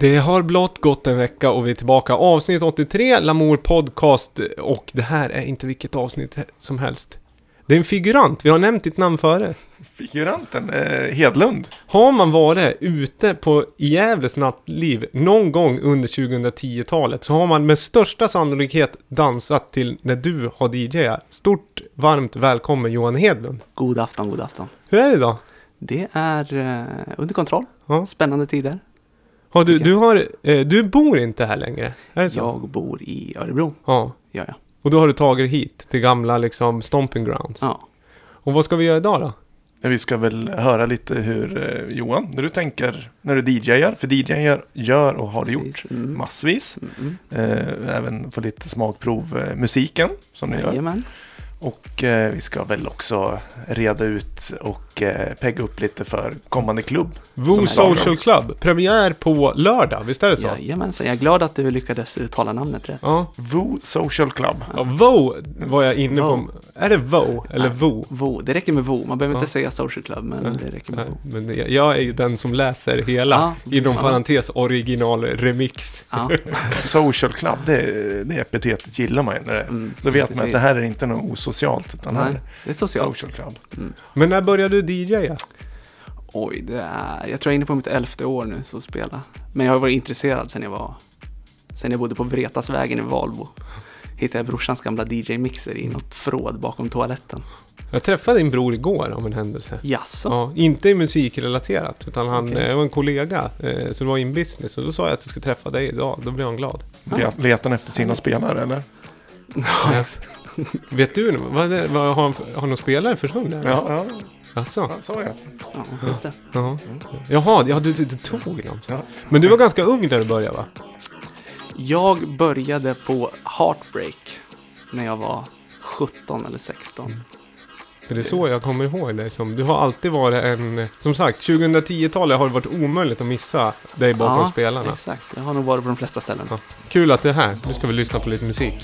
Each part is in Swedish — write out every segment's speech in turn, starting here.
Det har blott gått en vecka och vi är tillbaka. Avsnitt 83, Lamour Podcast. Och det här är inte vilket avsnitt som helst. Det är en figurant, vi har nämnt ditt namn före. Figuranten eh, Hedlund. Har man varit ute på Gävles nattliv någon gång under 2010-talet så har man med största sannolikhet dansat till när du har DJat. Stort varmt välkommen Johan Hedlund. God afton, god afton. Hur är det idag? Det är eh, under kontroll. Ja. Spännande tider. Har du, du, har, eh, du bor inte här längre? Är det så? Jag bor i Örebro, Ja. gör jag. Och då har du tagit hit till gamla liksom stomping grounds. Ja. Och vad ska vi göra idag då? Ja, Vi ska väl höra lite hur eh, Johan, när du tänker, när du DJar, för DJar gör och har du gjort Precis. Mm. massvis. Mm. Eh, även få lite smakprov eh, musiken som ni gör. Jajamän. Och eh, vi ska väl också reda ut och eh, pegga upp lite för kommande klubb. Som Social Club. Premiär på lördag, visst är det så? Jajamensan. Jag är glad att du lyckades uttala namnet rätt. Ja. Voo Social Club. ja Vo var jag inne på. Vo. Är det Vo eller Nej. Vo? Vo. Det räcker med Vo. Man behöver Ja. inte säga social club, men det räcker med Nej, Vo. men jag är ju den som läser hela, Ja. inom Ja. parentes original remix. Ja. Social Club, det, det epitetet gillar man ju. När det, Mm. då vet man att det här är inte något osocialt, utan det här Nej, det är socialt. Social Club. Men när började du DJa? Oj, det är... Jag tror jag är inne på mitt elfte år nu så spela. Men jag har varit intresserad sen jag var... Sen jag bodde på Vretasvägen i Valbo. Hittade jag brorsans gamla DJ-mixer i något förråd bakom toaletten. Jag träffade din bror igår av en händelse. Jaså? Ja, inte musikrelaterat, utan han Okej. eh, var en kollega eh, som var in business. Och då sa jag att jag skulle träffa dig idag. Då blev han glad. Let- Letar han efter sina spelare eller? Ja. Vet du, vad vad, har, han, har någon spelare försvunnit? Ja, ja Alltså, han sa jag. Ja, just det. ja. Jaha, ja, du, du, du tog dem. Ja. Men du var ganska ung när du började va? Jag började på Heartbreak när jag var 17 eller 16. För det är så jag kommer ihåg dig som. Du har alltid varit en... Som sagt, 2010-talet har det varit omöjligt att missa dig bakom spelarna. exakt. Jag har nog varit på de flesta ställen. Ja. Kul att du är här. Nu ska vi lyssna på lite musik.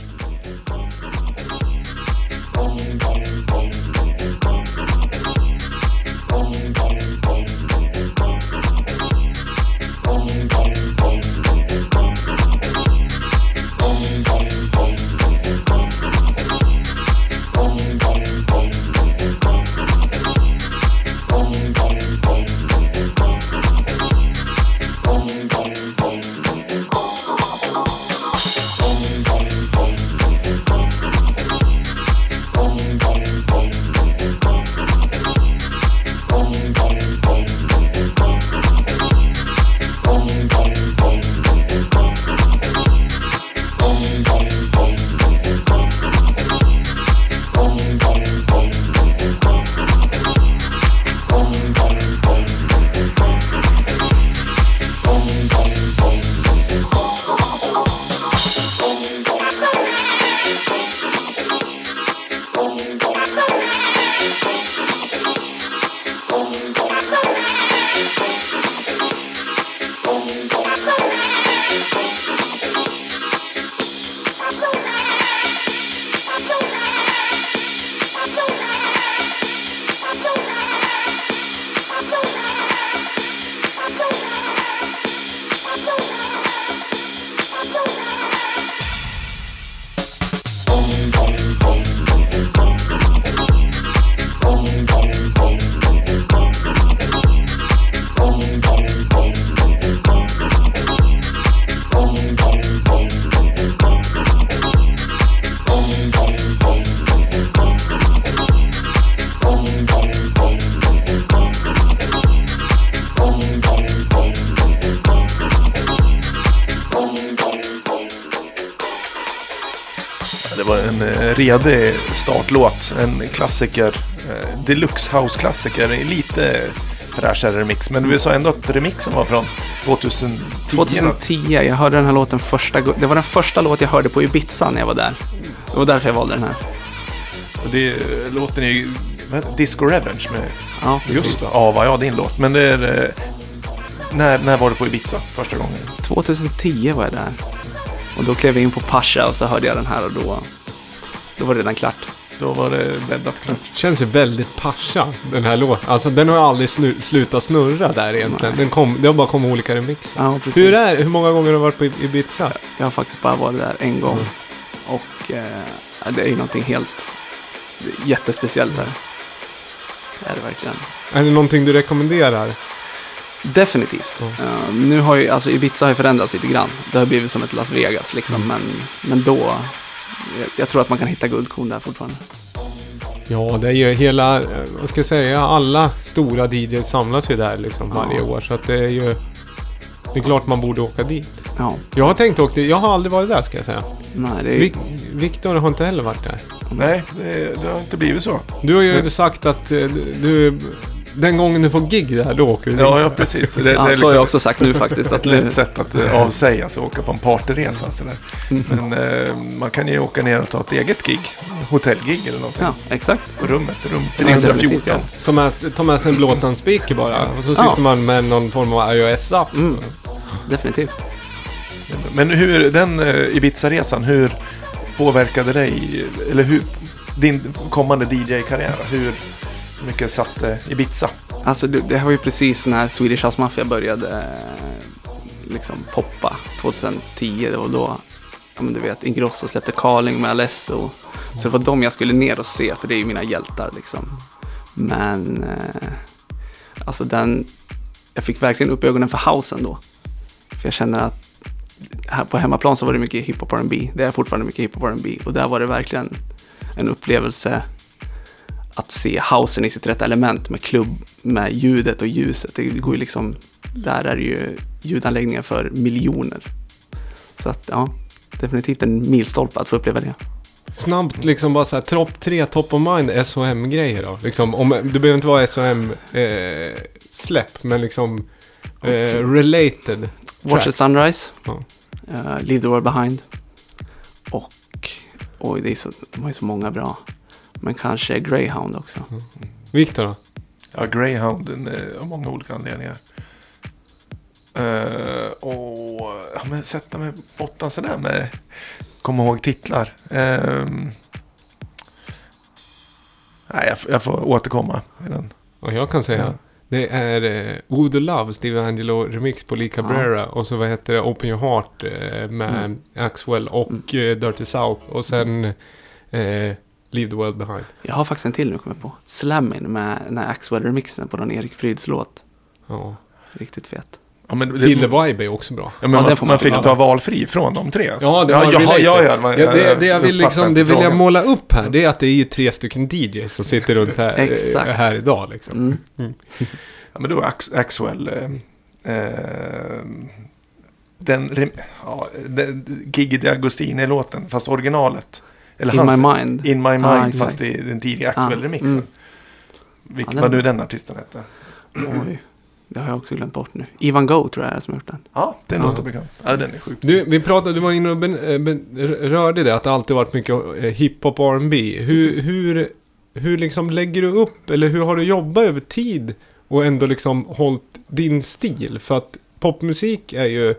Redig startlåt. En klassiker. Eh, Deluxe House-klassiker. Lite fräschare remix. Men vi sa ändå att remixen var från 2010. 2010, jag hörde den här låten första gången. Det var den första låt jag hörde på Ibiza när jag var där. Det var därför jag valde den här. Och det låten är ju? Disco Revenge med Ja, precis. Just det. Ja, vad ja, din låt. Men det är... eh, När, när var du på Ibiza första gången? 2010 var jag där. Och då klev jag in på Pasha och så hörde jag den här och då, då var det redan klart. Då var det bäddat klart. Känns ju väldigt pascha, den här låten. Alltså den har aldrig snu- slutat snurra där egentligen. Den kom, det har bara kommit olika remixer. Ja, precis. Hur, är, hur många gånger har du varit på Ibiza? Jag har faktiskt bara varit där en gång. Mm. Och eh, det är ju någonting helt det jättespeciellt där. Det är det verkligen. Är det någonting du rekommenderar? Definitivt. Ja. Eh, nu har ju, alltså Ibiza har ju förändrats lite grann. Det har blivit som ett Las Vegas liksom. Mm. Men, men då, jag, jag tror att man kan hitta guldkorn där fortfarande. Ja, det är ju hela, eh, vad ska jag säga, alla stora DJs samlas ju där liksom Ja. varje år. Så att det är ju, det är klart man borde åka dit. Ja, Jag har tänkt åka dit, jag har aldrig varit där ska jag säga. nej det är Vik- Viktor har inte heller varit där. Nej, det, det har inte blivit så. Du har ju sagt att eh, du, den gången du får gig där, då åker du Ja, ja precis. Det, det ja, så liksom har jag också sagt nu faktiskt. Att ett lätt sätt att eh, avsäga sig och åka på en partyresa. Sådär. Men eh, man kan ju åka ner och ta ett eget gig. Hotellgig eller någonting. ja, exakt. På rummet, rum Ja, definitivt, 314. ja. Som att ta med sig en blåtand speaker bara. Och så Ja. sitter man med någon form av iOS-app. Mm. Definitivt. Men hur, den eh, Ibiza-resan, hur påverkade dig, eller hur, din kommande DJ-karriär? Hur mycket satte eh, Ibiza? Alltså det, det här var ju precis när Swedish House Mafia började eh, liksom poppa 2010. Det var då, ja men du vet, Ingrosso släppte Carling med Alesso. Så det var dem jag skulle ner och se, för det är ju mina hjältar liksom. Men, eh, alltså den, jag fick verkligen upp ögonen för housen då. För jag känner att här på hemmaplan så var det mycket hiphop R&B. Det är fortfarande mycket hiphop R&B. Och där var det verkligen en upplevelse att se housen i sitt rätta element med klubb, med ljudet och ljuset. Det går ju liksom, där är det ju ljudanläggningar för miljoner. Så att ja, definitivt en milstolpe att få uppleva det. Snabbt liksom bara såhär, topp tre top of mind SHM-grejer då. Liksom, om, det behöver inte vara SHM-släpp, men liksom eh, related. Watch Track. the Sunrise, Ja. eh, Leave the World Behind och oj, det är så, de har ju så många bra. Men kanske Greyhound också. Viktor då? Ja, Greyhound eh, av många olika anledningar. Uh, och ja, men sätta mig på botten sådär med komma ihåg titlar. Ehm, nej, jag, jag får återkomma. med den. Och jag kan säga, Ja. det är eh, Odo Love, Steve Angelo remix på Lee Cabrera. Och så vad heter det, Open Your Heart eh, med Mm. Axwell och eh, Dirty South. Och sen eh, Leave the World Behind. Jag har faktiskt en till nu kommer jag på. Slammin med den här Axwell-remixen på någon Erik Pryds låt. Ja. Riktigt fet. Ja, men, det- Feel the Vibe är också bra. Ja, men Ja, man, man man fick ta. valfri från de tre. alltså. Ja, det var ja, related. ja, ja, ja, Ja, det, det jag vill, liksom, det vill jag måla upp här, det är att det är ju tre stycken DJs som sitter runt här, eh, Exakt. här idag. Liksom. Mm. Ja, men då är Ax Axwell... Eh, eh, den, ja, den Gigi D'Agostini-låten, fast originalet. Eller In hans, my mind. In My Mind, Ja, exakt. fast i den tidiga Ja, Axwell-remixen. mm. Vilken Ja, var den- nu den artisten hette? Oj, det har jag också glömt bort nu. Ivan Go tror jag är som har gjort den. Ja, den Ja. låter bekant. Ja, den är sjukt. Du, vi pratade, du var inne och ben, eh, ben, rörde det, att det alltid varit mycket eh, hiphop och R&B. Hur, Precis. hur, hur liksom lägger du upp, eller hur har du jobbat över tid och ändå liksom hållit din stil? För att popmusik är ju,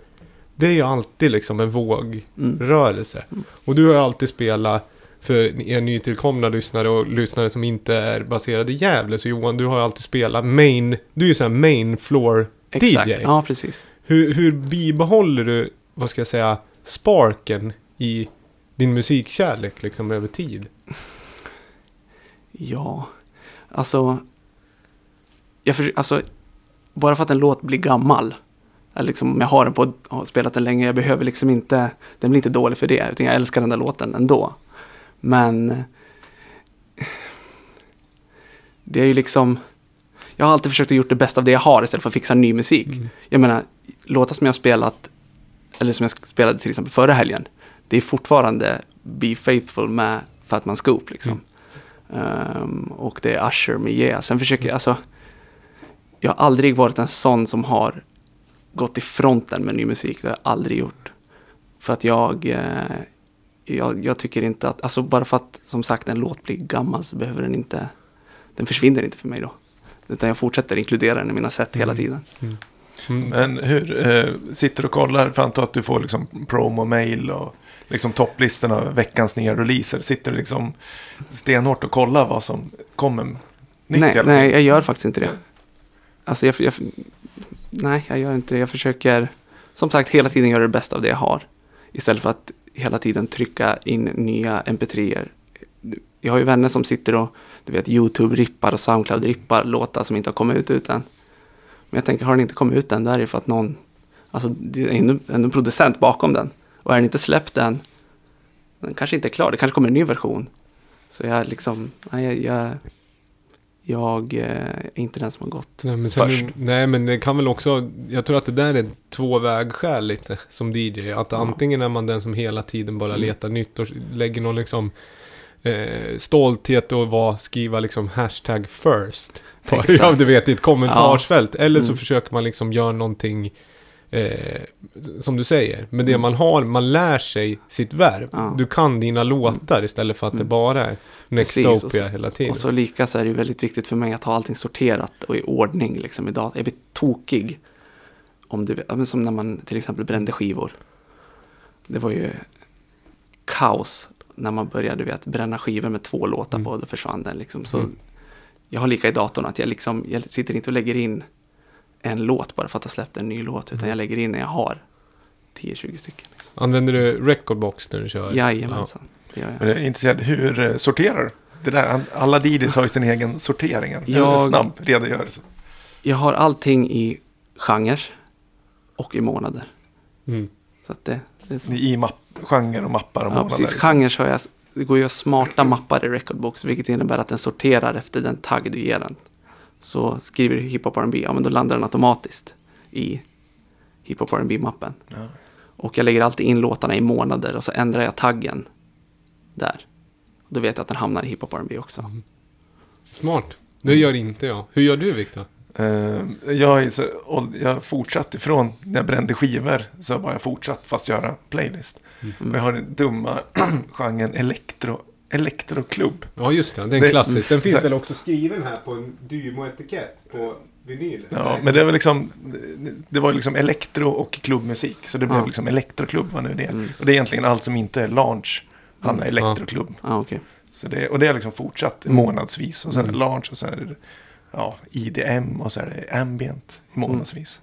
det är ju alltid liksom en vågrörelse. Mm. Och du har alltid spelat för er nytillkomna lyssnare och lyssnare som inte är baserade i Gävle. Så Johan, du har alltid spelat main, du är ju sån här main floor Exakt, DJ. ja precis. Hur, hur bibehåller du, vad ska jag säga, sparken i din musikkärlek liksom över tid? Ja, alltså, jag för, alltså, bara för att en låt blir gammal, liksom, om jag har den på har spelat den länge, jag behöver liksom inte, den blir inte dålig för det, utan jag älskar den där låten ändå. Men det är ju liksom, jag har alltid försökt att gjort det bästa av det jag har istället för att fixa ny musik. Mm. Jag menar, låtar som jag har spelat, eller som jag spelade till exempel förra helgen, det är fortfarande Be Faithful med Fatman Scoop liksom. Ehm, och det är Usher med Yeah. Sen försöker jag, alltså, jag har aldrig varit en sån som har gått i fronten med ny musik. Det har jag aldrig gjort. För att jag, eh, jag, jag tycker inte att, alltså bara för att som sagt en låt blir gammal så behöver den inte, den försvinner inte för mig då. Utan jag fortsätter inkludera den i mina hela Mm. tiden. Mm. Men hur, eh, sitter och kollar, för antar att du får liksom promo-mail och liksom topplistorna, veckans nya releaser? Sitter du liksom stenhårt och kollar vad som kommer nytt Nej, hela nej, jag gör faktiskt inte det. Alltså jag, jag, nej, jag gör inte det. Jag försöker, som sagt, hela tiden göra det bästa av det jag har. Istället för att hela tiden trycka in nya mp3-er. Jag har ju vänner som sitter och, du vet, YouTube-rippar och Soundcloud-rippar låtar som inte har kommit ut utan. än. Men jag tänker, har den inte kommit ut än, då är det för att någon, alltså det är ändå ändå en producent bakom den. Och är den inte släppt än, den kanske inte är klar, det kanske kommer en ny version. Så jag liksom, nej, jag, jag, jag eh, är inte den som har gått Nej först. nej men det kan väl också, jag tror att det där är två vägskäl lite som DJ. Att Ja. antingen är man den som hela tiden bara Mm. letar nytt och lägger någon liksom eh, stolthet och vad, skriva liksom hashtag first. På, ja, du vet i ett kommentarsfält. Eller så Mm. försöker man liksom göra någonting Eh, som du säger, men det Mm. man har, man lär sig sitt verb. Ja. Du kan dina låtar istället för att det Mm. bara är Precis, Nextopia så- hela tiden. Och så lika så är det väldigt viktigt för mig att ha allting sorterat och i ordning liksom i datorn. Jag blir tokig. Om men som när man till exempel brände skivor. Det var ju kaos när man började vet, bränna skivor med två låtar Mm. på. Då försvann den liksom. Så Mm. jag har lika i datorn att jag liksom, jag sitter inte och lägger in en låt bara för att ha släppt en ny låt. Utan Mm. jag lägger in när jag har 10-20 stycken. Liksom. Använder du recordbox när du kör? Jajamensan, det gör jag. Men jag är intresserad, hur eh, sorterar du? Det där, alla DJs har ju sin egen sortering. En Jag- snabb redogörelse. Jag har allting i genrer och i månader. Mm. Så att det, det är så. I mapp, genre och mappar och Ja, månader. precis. liksom. Genrer har jag, det går ju att smarta mappar i Recordbox, vilket innebär att den sorterar efter den tagg du ger den. Så skriver du hiphop R&B, ja men då landar den automatiskt i hiphop R&B mappen Ja. Och jag lägger alltid in låtarna i månader och så ändrar jag taggen där. Då vet jag att den hamnar i hiphop R&B också. Smart. Det gör inte jag. Hur gör du Viktor? Eh, jag, är så, och jag fortsatte ifrån när jag brände skivor så har jag bara fortsatt fast göra playlist. Mm. Och jag har den dumma genren elektro, elektroklubb. Ja just det, det är klassisk. Den finns så- väl också skriven här på en Dymo-etikett på vinyl? Ja, men det var liksom, det var liksom elektro och klubbmusik. Så det blev Ja. liksom elektroklubb vad nu det är. Mm. Och det är egentligen allt som inte är launch. Han är Mm. elektroklubb. Ja, okej. Så det, och det har liksom fortsatt månadsvis. Och sen är det Mm. launch och sen är det ja, IDM och så är det ambient månadsvis.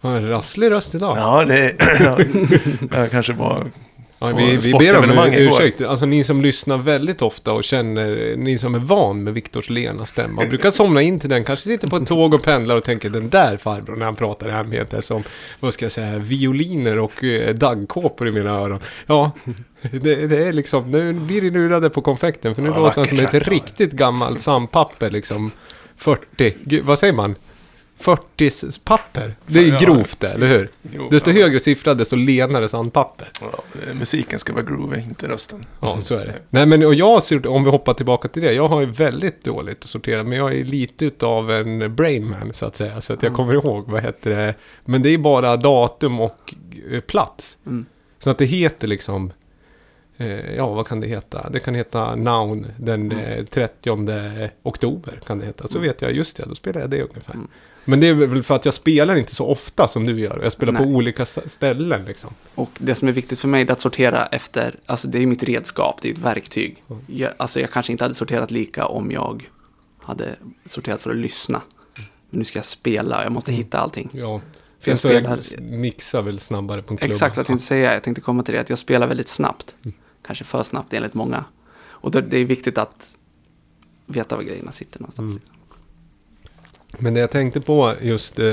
Har en rasslig röst idag. Ja. Ja, det ja, jag kanske var... på vi, vi ber om ursäkt. Alltså ni som lyssnar väldigt ofta och känner, ni som är van med Viktors lena stämma. Brukar somna in till den, kanske sitter på ett tåg och pendlar och tänker den där farbrorn när han pratar ambient är som, vad ska jag säga, violiner och eh, daggkåpor i mina öron. Ja, det, det är liksom, nu blir det lurade på konfekten för nu Ja, låter han som ett ja. riktigt gammalt sandpapper liksom. 40, Gud, vad säger man? 40 papper. Det är ju Ja. grovt det, eller hur? Jo, Desto ja. högre siffra, desto lenare sandpapper. Ja, eh, musiken ska vara groovy, inte rösten. Ja, så är det. Nej, men och jag, har sort- om vi hoppar tillbaka till det, jag har ju väldigt dåligt att sortera, men jag är lite utav en brainman så att säga, så att jag Mm. kommer ihåg, vad heter det, men det är bara datum och eh, plats. Mm. Så att det heter liksom, eh, ja vad kan det heta? Det kan heta Noun den eh, 30 oktober kan det heta. Så Mm. vet jag, just det, då spelar jag det ungefär. Mm. Men det är väl för att jag spelar inte så ofta som du gör. Jag spelar på Nej. olika s- ställen liksom. Och det som är viktigt för mig är att sortera efter, alltså det är mitt redskap, det är ett verktyg. Mm. Jag, alltså jag kanske inte hade sorterat lika om jag hade sorterat för att lyssna. Men nu ska jag spela, jag måste Mm. hitta allting. Ja. Sen jag så jag spelar- s- mixar väl snabbare på en klubb. Exakt vad jag tänkte säga, jag tänkte komma till det, att jag spelar väldigt snabbt. Mm. Kanske för snabbt enligt många. Och det, det är viktigt att veta var grejerna sitter någonstans. Mm. liksom. Men det jag tänkte på just, eh,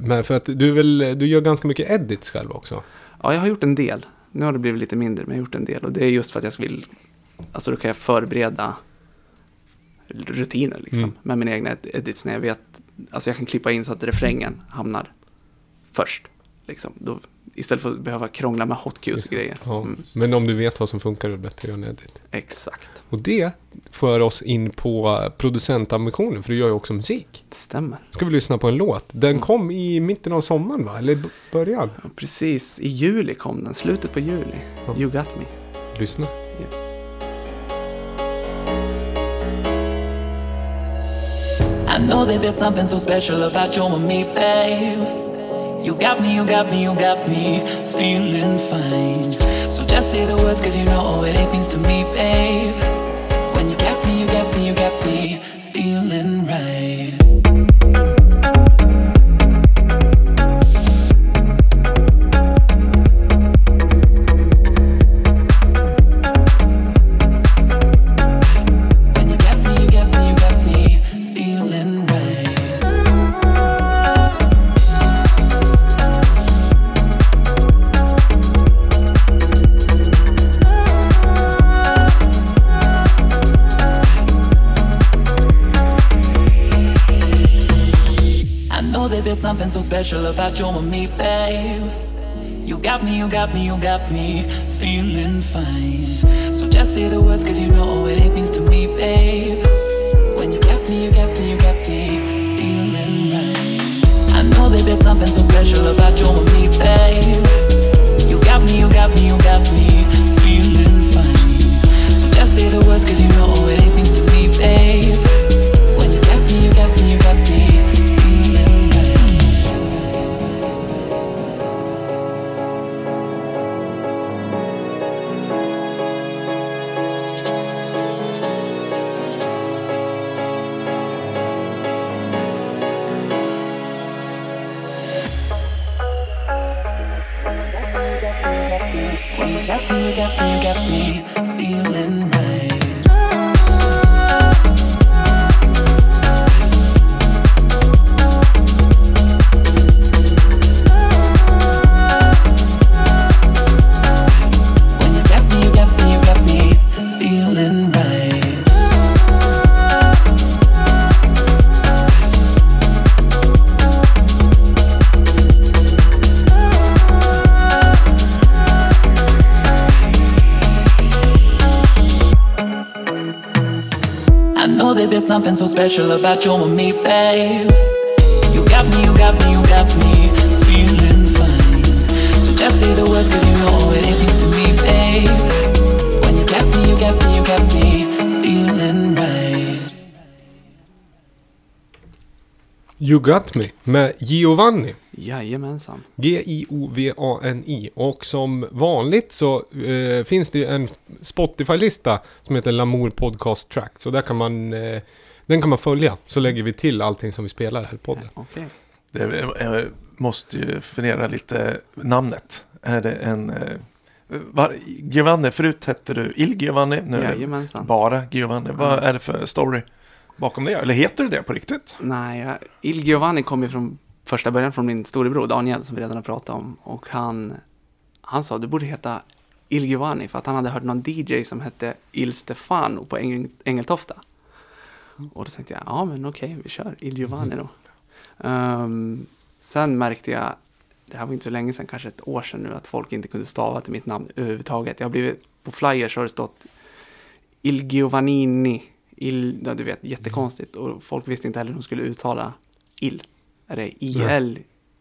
men för att du, väl, du gör ganska mycket edits själv också. Ja, jag har gjort en del. Nu har det blivit lite mindre, men jag har gjort en del. Och det är just för att jag vill, alltså då kan jag förbereda rutiner liksom. Mm. Med mina egna ed- edits när jag vet, alltså jag kan klippa in så att refrängen hamnar först. Liksom. Då, istället för att behöva krångla med hotcues och grejer. Ja. Mm, Men om du vet vad som funkar är det bättre att göra en edit. exakt, Och det för oss in på producentambitionen, för du gör ju också musik. det stämmer. Ska vi lyssna på en låt? Den kom i mitten av sommaren va? Eller början? Ja, precis, i juli kom den, slutet på juli. Ja. You got me. Lyssna. Yes. I know that there's something so special about you and me, babe. You got me, you got me, you got me feeling fine. So just say the words, cause you know what it means to me, babe. When you got me, you got me, you got me there's something so special about you and me, babe. You got me, you got me, you got me feeling fine. So just say the words, cause you know what it means to me, babe. When you got me, you got me, you got me feeling right. I know that there's something so special about you and me, babe. You got me, you got me, you got me feeling fine. So just say the words, cause you know what it means to me, babe. Got me, got me, got me feeling something so special about you and me, babe. You got me, you got me, you got me feeling fine. So just say the words, cause you know what it means to me, babe. When you got me, you got me, you got me feeling right. You Got Me med Giovanni. Jajamensan. G-I-O-V-A-N-I. Och som vanligt så eh, finns det ju en Spotify-lista som heter Lamour Podcast Track. Så där kan man, eh, den kan man följa. Så lägger vi till allting som vi spelar här i podden. Det, jag måste ju fundera lite namnet. Är det en... eh, Var, Giovanni, förut hette du Il Giovanni. Nu är det Jajamensan. bara Giovanni. Vad är det för story bakom det? Eller heter du det på riktigt? Nej, jag, Il Giovanni kom ju från första början från min storebror Daniel som vi redan har pratat om. Och han, han sa du borde heta Il Giovanni för att han hade hört någon DJ som hette Il Stefano på Engel, Ängeltofta. Och då tänkte jag, ja men okej, vi kör Il Giovanni då. Ehm, sen märkte jag, det här var inte så länge sedan, kanske ett år sedan nu, att folk inte kunde stava till mitt namn överhuvudtaget. Jag har blivit, på flyers har det stått Il Giovannini. Il, ja, du vet, jättekonstigt. Och folk visste inte heller hur de skulle uttala Il. Är det IL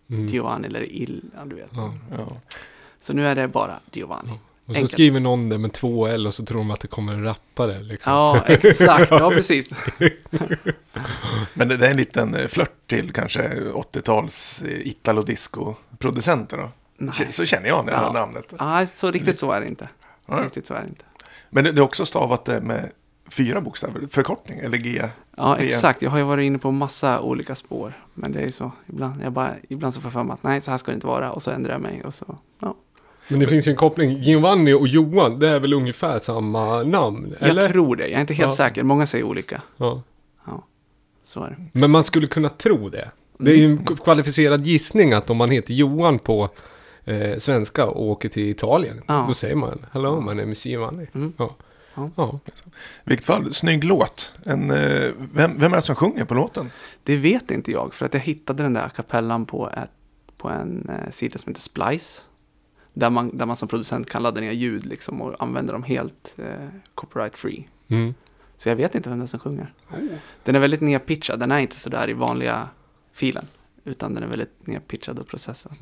Mm. Giovanni eller Il? Ja, du vet. Ja. Ja. Så nu är det bara Giovanni. Och så Enkelt. skriver någon det med två L och så tror de att det kommer en rappare. Liksom. Ja, exakt. Ja, precis. Men det, det är en liten eh, flört till kanske 80-tals eh, Italo-disco-producenter då? Nej. Så känner jag när jag Ja. hör namnet. Nej, så riktigt så är det inte. Ja. Riktigt så är det inte. Men det, det är också stavat det med fyra bokstäver, förkortning eller G. Ja, exakt. Jag har ju varit inne på massa olika spår. Men det är ju så. Ibland, jag bara, ibland så får jag för mig att nej, så här ska det inte vara. Och så ändrar jag mig. Och så, ja. Men det finns ju en koppling. Giovanni och Johan, det är väl ungefär samma namn? Eller? Jag tror det. Jag är inte helt Ja. säker. Många säger olika. Ja. Ja, så är det. Men man skulle kunna tro det. Det är ju en kvalificerad gissning att om man heter Johan på eh, svenska och åker till Italien. Ja. Då säger man Hello, my name is Giovanni. Mm. Ja. Ja. Ja. Vilket fall, snygg låt. En, eh, vem, vem är det som sjunger på låten? Det vet inte jag. För att jag hittade den där kapellan på, ett, på en eh, sida som heter Splice. Där man, där man som producent kan ladda ner ljud liksom och använda dem helt eh, copyright free. Mm. Så jag vet inte vem det är som sjunger. Den är väldigt nedpitchad. Den är inte sådär i vanliga filen. Utan den är väldigt nedpitchad och processad.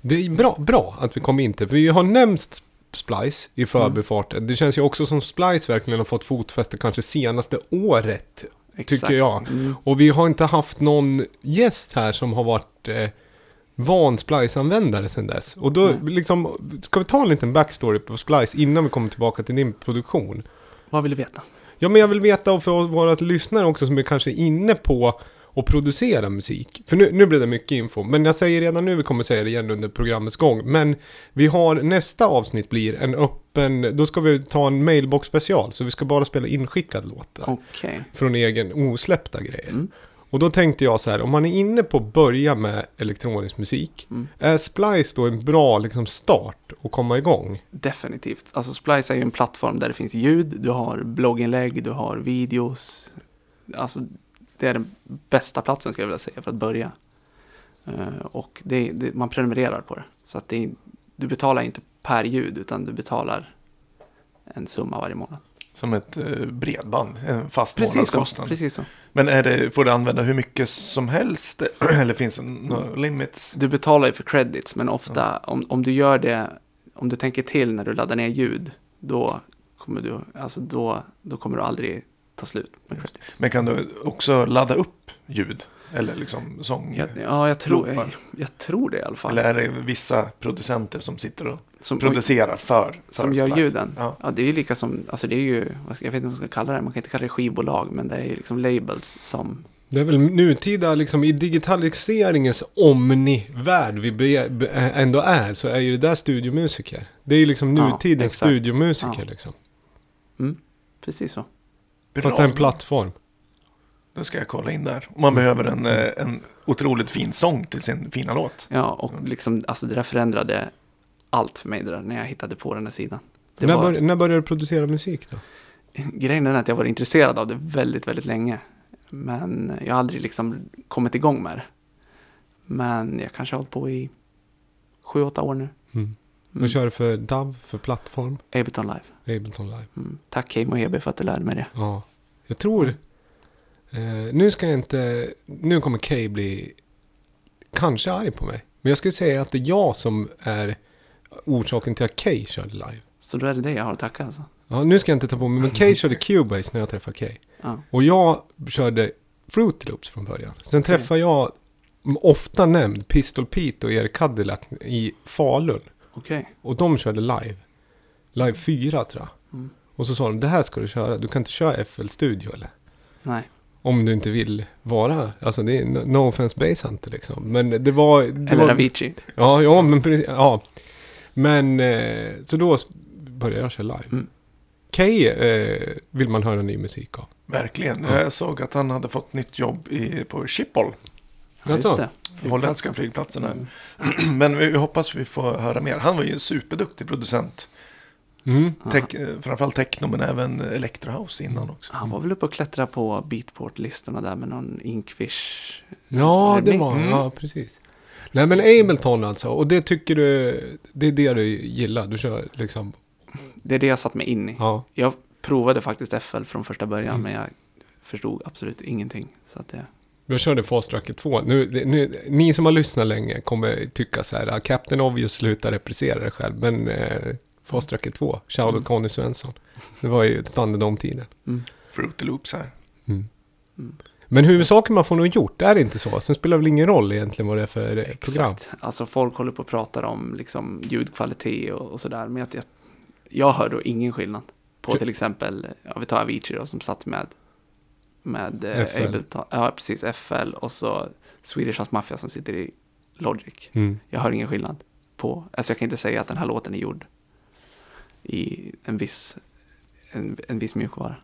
Det är bra, bra att vi kom in till. För vi har nämnt Splice Mm. i förbifarten. Det känns ju också som Splice verkligen har fått fotfäste kanske senaste året. Exakt. Tycker jag. Mm. Och vi har inte haft någon gäst här som har varit eh, van Splice-användare sedan dess. Och då Nej. liksom, ska vi ta en liten backstory på Splice innan vi kommer tillbaka till din produktion? Vad vill du veta? Ja, men jag vill veta och för våra lyssnare också som är kanske inne på att producera musik. För nu, nu blir det mycket info, men jag säger redan nu, vi kommer säga det igen under programmets gång. Men vi har, nästa avsnitt blir en öppen, då ska vi ta en mailbox special. Så vi ska bara spela inskickad låtar. Okej. Från egen osläppta grejer. Mm. Och då tänkte jag så här, om man är inne på att börja med elektronisk musik. Mm. Är Splice då en bra liksom, start att komma igång? Definitivt. Alltså Splice är ju en plattform där det finns ljud, du har blogginlägg, du har videos. Alltså det är den bästa platsen skulle jag vilja säga för att börja. Eh, och det, det, man prenumererar på det. Så att det, du betalar inte per ljud utan du betalar en summa varje månad. Som ett eh, bredband, en fast Precis så. månadskostnad. Precis så. Men är det, får du använda hur mycket som helst? Eller finns det några limits? Du betalar ju för credits men ofta om, om du gör det, om du tänker till när du laddar ner ljud, då kommer du, alltså då, då kommer du aldrig ta slut med credits. Men kan du också ladda upp ljud? Eller liksom sång? Ja, ja jag, tror, jag, jag tror det i alla fall. Eller är det vissa producenter som sitter och som, producerar för, för som gör ljuden. Ja. Ja. det är ju lika som, alltså det är ju, vad ska, jag vet inte vad man ska kalla det, man kan inte kalla det skivbolag, men det är ju liksom labels som, Det är väl nutida, liksom i digitaliseringens omni-värld vi be, be, ändå är, så är ju det där studiomusiker. Det är ju liksom Ja, nutidens exakt. studiomusiker Ja. liksom. mm, precis så. Fast det är en plattform. Då ska jag kolla in där. Man behöver en, eh, en otroligt fin sång till sin fina låt. Ja, och liksom, alltså det där förändrade allt för mig där, när jag hittade på den där sidan. Det När, var, bör, när började du producera musik då? grejen är att jag var intresserad av det väldigt, väldigt länge. Men jag har aldrig liksom kommit igång med det. Men jag kanske har hållit på i sju, åtta år nu. Mm. Mm. Vad kör du för DAV, för plattform? Ableton Live. Ableton Live. Mm. Tack Kim och Hebe för att du lärde mig det. Ja. Jag tror... Eh, nu ska jag inte... Nu kommer Kay bli kanske arg på mig. Men jag skulle säga att det är jag som är orsaken till att Kay körde live. Så då är det det jag har att tacka alltså. Ja, nu ska jag inte ta på mig, men Kay körde Cubase när jag träffade Kay. Ja. Och jag körde Fruit Loops från början. Sen Okej. träffade jag ofta nämnd Pistol Pete och Erik Cadillac i Falun. Okej. Och de körde live. Live 4 tror jag. Mm. Och så sa de, det här ska du köra. Du kan inte köra FL Studio eller? Nej. Om du inte vill vara, alltså det är no- offense base hunter liksom. Men det var... Det Eller var, Avicii. Ja, ja, men precis, ja. Men, eh, så då började jag köra live. Mm. Kay eh, vill man höra ny musik av. Verkligen. Ja. Jag såg att han hade fått nytt jobb i, på Schiphol. Ja, just det. Holländska flygplatsen här. Mm. Men vi hoppas vi får höra mer. Han var ju en superduktig producent. Mm. Tech, eh, framförallt techno men även electrohouse innan också. Han var väl uppe och klättra på Beatport-listorna där med någon Inkfish. Ja, det var Mm. Ja, precis. Nej, men Ableton alltså. Och det tycker du, det är det du gillar. Du kör liksom, Det är det jag satt mig in i. ja. Jag provade faktiskt FL från första början, Mm. men jag förstod absolut ingenting. Så att det... Jag körde Fast Tracker 2. Nu, nu, ni som har lyssnat länge kommer tycka så här, ah, Captain Obvious slutar reprisera det själv. Men eh, Fast Tracker 2, shoutout Mm. Conny Svensson. Det var ju Thunderdome-tiden. Mm. Fruity Loops här. Mm. Mm. Men huvudsaken man får nog gjort, är det inte så? Sen spelar det väl ingen roll egentligen vad det är för eh, program. Exakt. Alltså folk håller på och pratar om liksom, ljudkvalitet och, och sådär. Men jag, jag, jag hör då ingen skillnad. På till exempel, ja, vi tar Avicii då, som satt med, med eh, FL. Ableton. Ja, precis. FL och så Swedish House Mafia som sitter i Logic. Mm. Jag hör ingen skillnad på, alltså jag kan inte säga att den här låten är gjord i en viss, en, en viss mjukvara.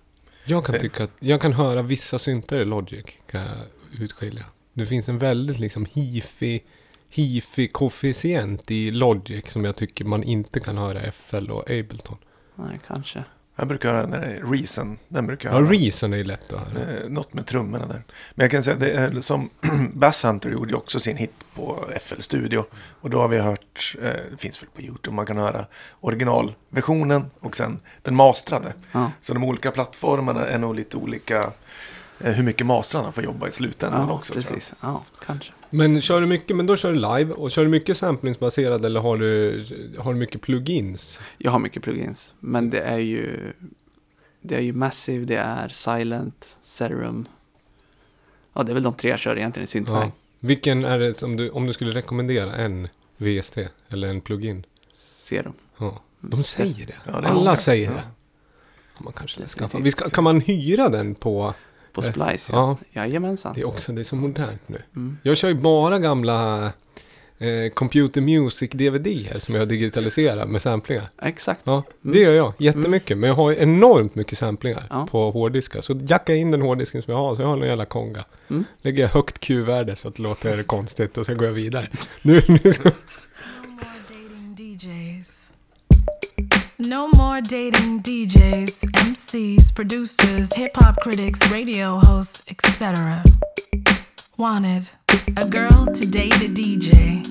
Jag kan tycka att jag kan höra vissa synter i Logic. Kan jag utskilja. Det finns en väldigt liksom hifi, hifi koefficient i Logic som jag tycker man inte kan höra i FL och Ableton. Nej, kanske. Jag brukar höra den där Reason. Den brukar Ja, jag höra. Reason är ju lätt att höra. Eh, Något med trummorna där. Men jag kan säga att det är som Bass Hunter gjorde ju också sin hit på FL Studio. Och då har vi hört, eh, det finns väl på YouTube, man kan höra originalversionen och sen den mastrade. Ja, Så de olika plattformarna är nog lite olika eh, hur mycket mastrarna får jobba i slutändan ja också. precis. Ja, kanske. Men kör du mycket, men då kör du live och kör du mycket samplingsbaserad eller har du, har du mycket plugins? Jag har mycket plugins, men det är ju det är ju Massive, det är Silent, Serum. Ja, det är väl de tre jag kör egentligen i Synthwag. Ja. Vilken är det som du, om du skulle rekommendera en VST eller en plugin? Serum. Ja, de säger det. Ja, det Alla säger det. Ja, man kanske ska skaffa. Vi ska, kan man hyra den på... På Eh, Splice, Ja, ja. Jajamensan. det är också, det är så modernt nu. Mm. Jag kör ju bara gamla eh, Computer Music DVD här som jag har digitaliserat med samplingar. Exakt. Ja, det gör jag jättemycket. Men jag har enormt mycket samplingar Ja. på hårddiskar. Så jackar jag in den hårddisken som jag har, så jag har en jävla konga. Mm. Lägger jag högt Q-värde så att det låter konstigt och så går jag vidare. Nu, nu ska... No more dating DJs, MCs, producers, hip hop critics, radio hosts, etc. Wanted a girl to date a DJ.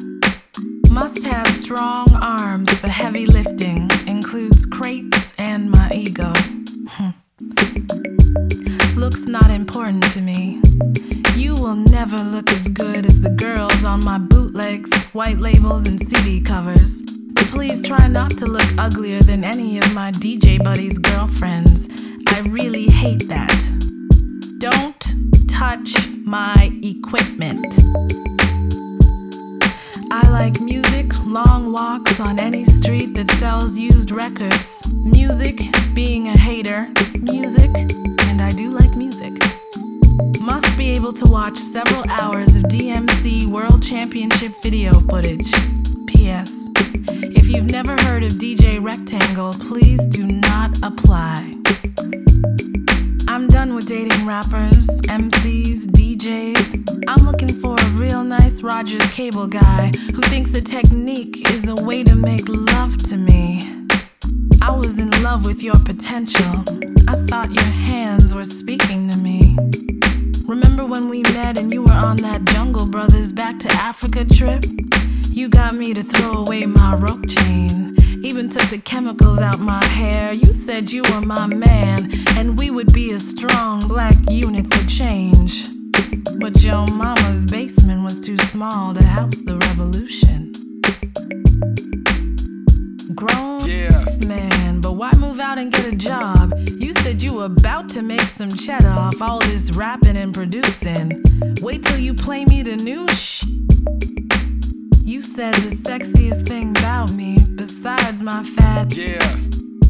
Must have strong arms for heavy lifting, includes crates and my ego. Hmm. Looks not important to me. You will never look as good as the girls on my bootlegs, white labels, and CD covers. Please try not to look uglier than any of my DJ buddies' girlfriends. I really hate that. Don't touch my equipment. I like music, long walks on any street that sells used records. Music, being a hater, music, and I do like music. Must be able to watch several hours of DMC World Championship video footage. P.S. If you've never heard of DJ Rectangle, please do not apply. I'm done with dating rappers, MCs, DJs. I'm looking for a real nice Rogers cable guy who thinks the technique is a way to make love to me. I was in love with your potential. I thought your hands were speaking to me. Remember when we met and you were on that Jungle Brothers back to Africa trip? You got me to throw away my rope chain. Even took the chemicals out my hair. You said you were my man, and we would be a strong black unit for change. But your mama's basement was too small to house the revolution. Grown yeah. man, but why move out and get a job? You said you were about to make some cheddar off all this rapping and producing. Wait till you play me the new sh. Said the sexiest thing about me, besides my fat, yeah.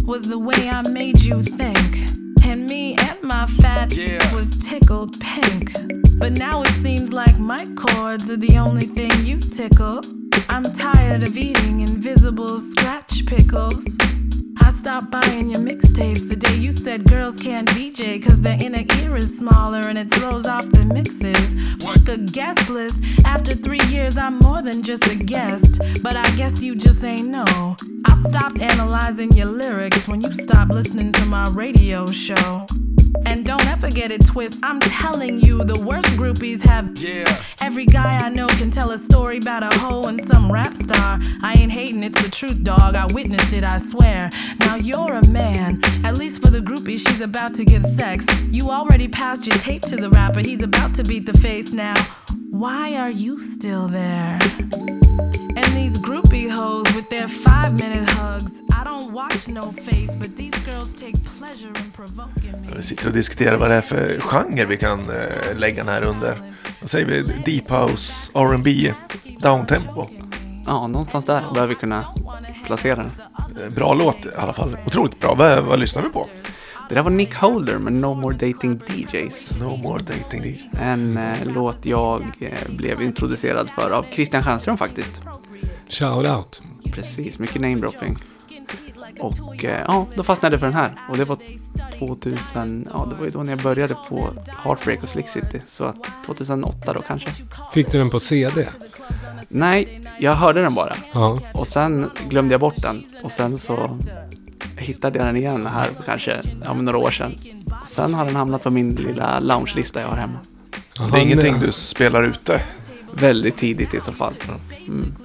was the way I made you think. And me and my fat yeah. was tickled pink. But now it seems like my chords are the only thing you tickle. I'm tired of eating invisible scratch pickles. Stopped buying your mixtapes the day you said girls can't DJ cause their inner ear is smaller and it throws off the mixes. Fuck a guest list. After three years, I'm more than just a guest. But I guess you just ain't know. I stopped analyzing your lyrics when you stopped listening to my radio show. And don't ever get it twist. I'm telling you, the worst groupies have. Yeah. Every guy I know can tell a story about a hoe and some rap star. I ain't hating, it's the truth, dog. I witnessed it, I swear. Now you're a man. At least for the groupie, she's about to give sex. You already passed your tape to the rapper. He's about to beat the face now. Why are you still there? These groupie hoes with their five minute hugs. I don't watch no face, but these girls take pleasure in provoking me. Vi sitter och diskuterar vad det är för genre vi kan eh, lägga den här under. Vad säger vi? Deep House, R&B, downtempo. Ja, någonstans där bör vi kunna placera den. Eh, Bra låt i alla fall. Otroligt bra. Vad, vad lyssnar vi på? Det där var Nick Holder med No More Dating DJs. No more dating deal. En eh, låt jag eh, blev introducerad för av Christian Stjernström faktiskt. Shout out. Precis, mycket namedropping. Och eh, ja, då fastnade jag för den här. Och det var 2000, ja det var ju då när jag började på Heartbreak och Slick City. Så att 2008 då kanske. Fick du den på CD? Nej, jag hörde den bara. Ja. Och sen glömde jag bort den. Och sen så hittade jag den igen här för kanske ja, några år sedan. Och sen har den hamnat på min lilla loungelista jag har hemma. Det är ingenting du spelar ute. Väldigt tidigt i så fall. Mm.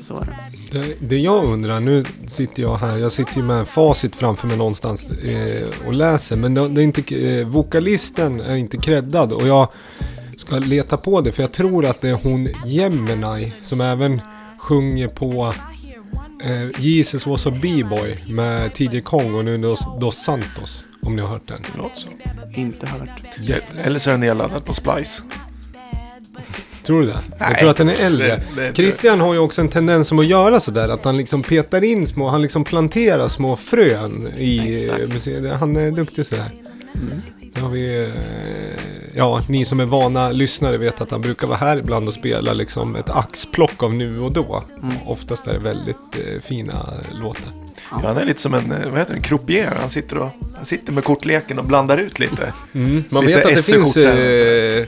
Så, det. Det, jag undrar, nu sitter jag här, jag sitter ju med facit framför mig någonstans eh, och läser. Men det, det är inte, eh, vokalisten är inte creddad och jag ska leta på det för jag tror att det är hon Gemini som även sjunger på eh, Jesus was a B-boy med TJ Kong och nu Dos, Dos Santos. Om ni har hört den. Låt så. Inte hört. Ja, Eller så är den nedladdad på Splice. Tror du det? jag Nej, tror att den är äldre. det- det jag. Christian har ju också en tendens som att göra sådär. Att han liksom petar in små, han liksom planterar små frön i museet. Han är duktig sådär. Mm. Har vi, eh, ja, ni som är vana lyssnare vet att han brukar vara här ibland och spela liksom ett axplock av nu och då. Mm. Oftast är det väldigt eh, fina låtar. Ja, han är lite som en, eh, vad heter det, en croupier. Han sitter, och, han sitter med kortleken och blandar ut lite. Mm. Man Lite vet att det finns eh,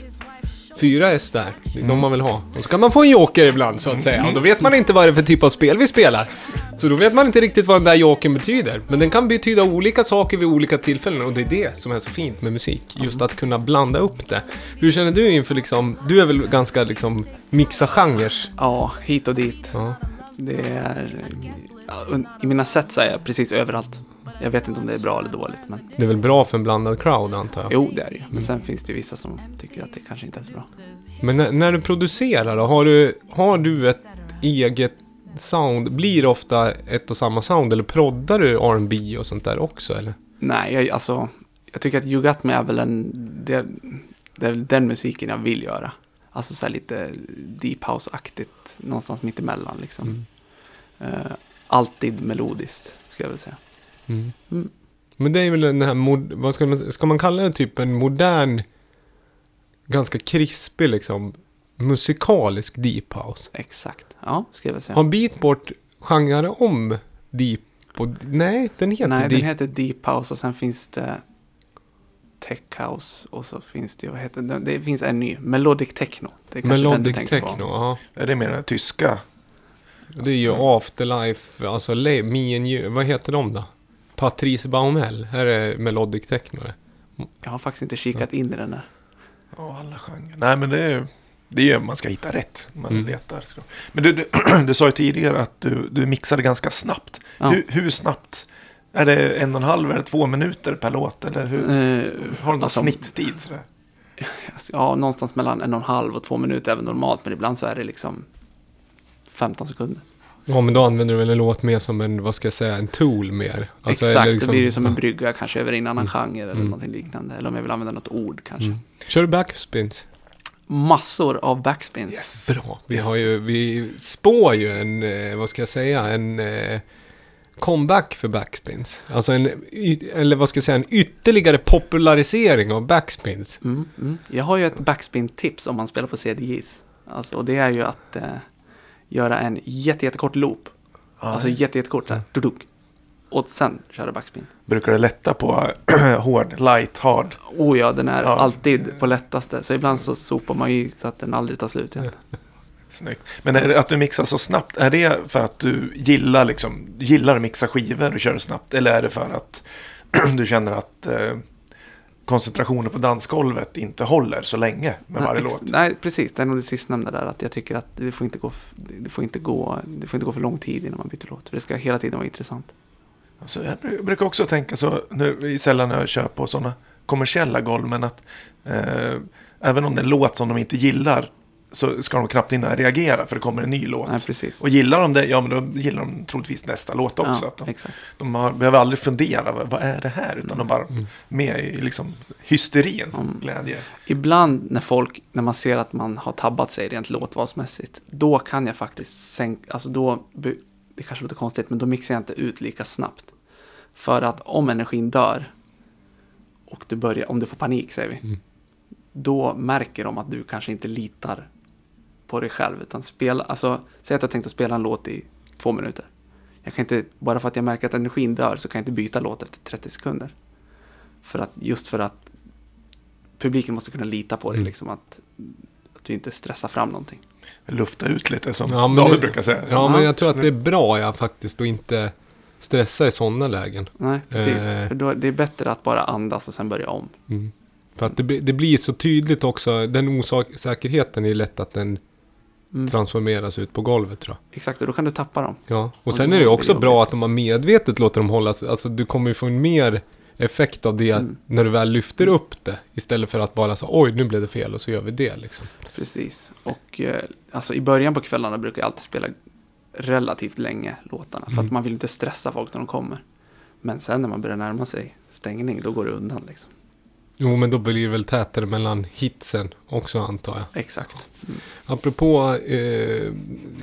fyra där. Det är de man vill ha. Och så kan man få en joker ibland så att säga. Och då vet man inte vad det är för typ av spel vi spelar. Så då vet man inte riktigt vad den där jokern betyder. Men den kan betyda olika saker vid olika tillfällen. Och det är det som är så fint med musik. Just att kunna blanda upp det. Hur känner du inför liksom, du är väl ganska liksom mixa genrer? Ja, hit och dit. Ja. Det är... I mina set så är jag precis överallt. Jag vet inte om det är bra eller dåligt, men Det är väl bra för en blandad crowd antar jag. jo, det är det ju. Men sen finns det ju vissa som tycker att det kanske inte är så bra. Men när, när du producerar då, har du, har du ett eget sound? Blir det ofta ett och samma sound eller proddar du R&B och sånt där också eller? Nej, jag, alltså, jag tycker att You Got Me är väl en, det, det är den musiken jag vill göra. Alltså så här lite deep house-aktigt, någonstans mitt emellan liksom. Mm. Eh, alltid melodiskt, skulle jag vilja säga. Mm. Mm. Men det är väl den här, mod, vad ska man, ska man kalla det typ en modern, ganska krispig liksom, musikalisk deep house? Exakt, ja, skulle jag vilja säga. Har Beatport genre om deep och, nej den heter Nej, deep. den heter Deep House och sen finns det Tech House och så finns det, vad heter det, det finns en ny, Melodic Techno. Det är Melodic techno, ja. Är det mer den tyska? Det är ju Afterlife, alltså Me and You, vad heter de då? Patrice Baumel, här är Melodic techno det. Jag har faktiskt inte kikat in i den där. Ja, alla genrer. Nej, men det är det är ju man ska hitta rätt. när Man Mm. letar. Men du, du, du sa ju tidigare att du, du mixade ganska snabbt. Ja. Hur, hur snabbt? Är det en och en halv eller två minuter per låt? Eller hur? Eh, Har du någon alltså, snitttid? Sådär? Ja, någonstans mellan en och en halv och två minuter är väl normalt, men ibland så är det liksom 15 sekunder. Ja men då använder du väl en låt mer som en, vad ska jag säga, en tool mer? Alltså, Exakt, liksom- då blir det som en brygga kanske över en annan genre eller Mm. någonting liknande. Eller om jag vill använda något ord kanske. Mm. Kör du backspins? Massor av backspins. Bra. Vi Yes. har ju, vi spår ju en, eh, vad ska jag säga, en eh, comeback för backspins. Alltså en, eller vad ska jag säga, en ytterligare popularisering av backspins. Mm, mm. Jag har ju ett backspin-tips om man spelar på CDJs. Alltså, och det är ju att eh, göra en jätte, jättekort loop. Ja, Alltså jätte, jättekort, såhär, duduk. Och sen köra backspin. Brukar det lätta på hård, light, hard? Oh ja, den är Ja. alltid på lättaste. Så ibland så sopar man i så att den aldrig tar slut igen. Snyggt. Men är det att du mixar så snabbt, är det för att du gillar, liksom, gillar att mixa skivor och köra snabbt? Eller är det för att du känner att eh, koncentrationen på dansgolvet inte håller så länge med varje nej, låt? nej, precis. Det är nog det sistnämnda där. Att jag tycker att det får inte gå, det får inte gå, det får inte gå för lång tid innan man byter låt. För det ska hela tiden vara intressant. Alltså, jag bru- brukar också tänka så, nu sällan när jag kör på sådana kommersiella golv, men att eh, även om det är en låt som de inte gillar så ska de knappt hinna reagera för det kommer en ny låt. Nej, precis. Och gillar de det, ja men då gillar de troligtvis nästa låt också. ja, att de, de har, behöver aldrig fundera, vad, är det här? Utan de bara Mm. med i liksom hysterins Mm. glädje. Ibland när folk, när man ser att man har tabbat sig rent låtvalsmässigt, då kan jag faktiskt sänka, alltså då, det kanske låter konstigt, men då mixar jag inte ut lika snabbt. För att om energin dör och du börjar, om du får panik säger vi, Mm. då märker de att du kanske inte litar på dig själv, utan spela, alltså, säg att jag tänkte spela en låt i två minuter. Jag kan inte, bara för att jag märker att energin dör så kan jag inte byta låt efter 30 sekunder. För att, just för att publiken måste kunna lita på dig, Mm. liksom att, att du inte stressar fram någonting. Lufta ut lite som Ja, men David brukar säga. Ja, men jag tror att det är bra ja, faktiskt att inte stressa i sådana lägen. Nej, precis. Eh. För då, det är bättre att bara andas och sen börja om. Mm. För att det, blir- det blir så tydligt också, den osäkerheten är ju lätt att den Mm. transformeras ut på golvet tror jag. Exakt, och då kan du tappa dem. Ja, och sen är det ju också det bra att de har medvetet låter dem hållas, alltså du kommer ju få en mer effekt av det Mm. när du väl lyfter upp det. Istället för att bara så oj nu blev det fel och så gör vi det liksom. Precis. Och eh, alltså i början på kvällarna brukar jag alltid spela relativt länge låtarna. För Mm. att man vill inte stressa folk när de kommer. Men sen när man börjar närma sig stängning, då går det undan liksom. Jo, men då blir det väl tätare mellan hitsen också antar jag. Exakt. Apropå eh,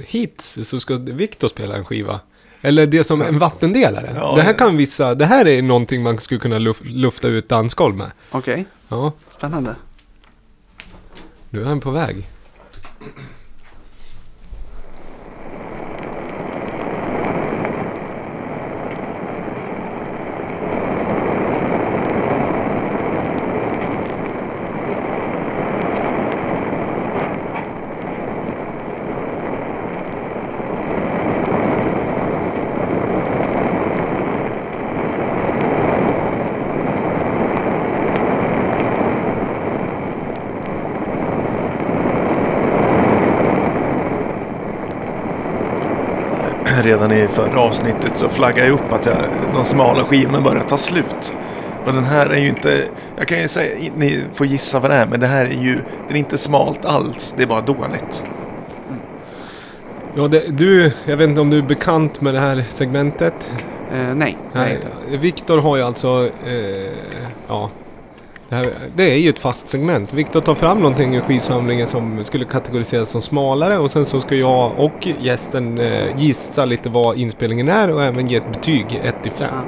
hits så ska Viktor spela en skiva. Eller det som en vattendelare. Ja. det här kan vissa, det här är någonting man skulle kunna luf, lufta ut dansgolv med. Okej, Ja, spännande. nu är han på väg. Redan i förra avsnittet så flaggade jag upp att jag, de smala skivorna börjar ta slut. Och den här är ju inte, jag kan ju säga, ni får gissa vad det är, men det här är ju, den är inte smalt alls, det är bara dåligt. Ja, det, du, jag vet inte om du är bekant med det här segmentet? Eh, nej, nej. Nej, Viktor har ju alltså, eh, ja, det, här, det är ju ett fast segment. Viktor tar fram någonting i skivsamlingen som skulle kategoriseras som smalare och sen så ska jag och gästen eh, gissa lite vad inspelningen är och även ge ett betyg 1 till 5. Ja.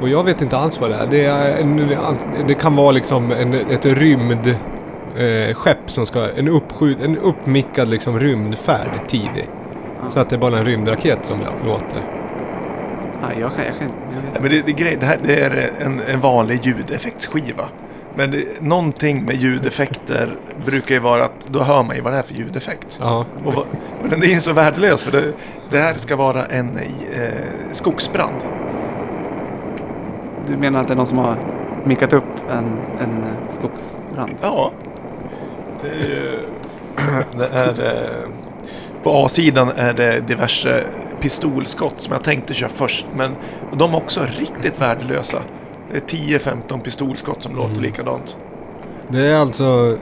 Och jag vet inte alls vad det är. Det, är en, det kan vara liksom en, ett rymd eh, skepp som ska, en, uppskjut, en uppmickad liksom rymdfärd tidig. Så att det är bara en rymdraket som låter. Nej, jag kan, jag kan, jag vet Nej, men det, det, är grej, det här det är en, en vanlig ljudeffektsskiva. Men det, någonting med ljudeffekter brukar ju vara att då hör man ju vad det är för ljudeffekt. Ja, Och vad, men den är ju så värdelös för det, det här ska vara en eh, skogsbrand. Du menar att det är någon som har mickat upp en, en eh, skogsbrand? Ja. Det är, ju- det är eh, på A-sidan är det diverse pistolskott som jag tänkte köra först. Men de är också riktigt värdelösa. Det är 10-15 pistolskott som låter likadant. Det är alltså...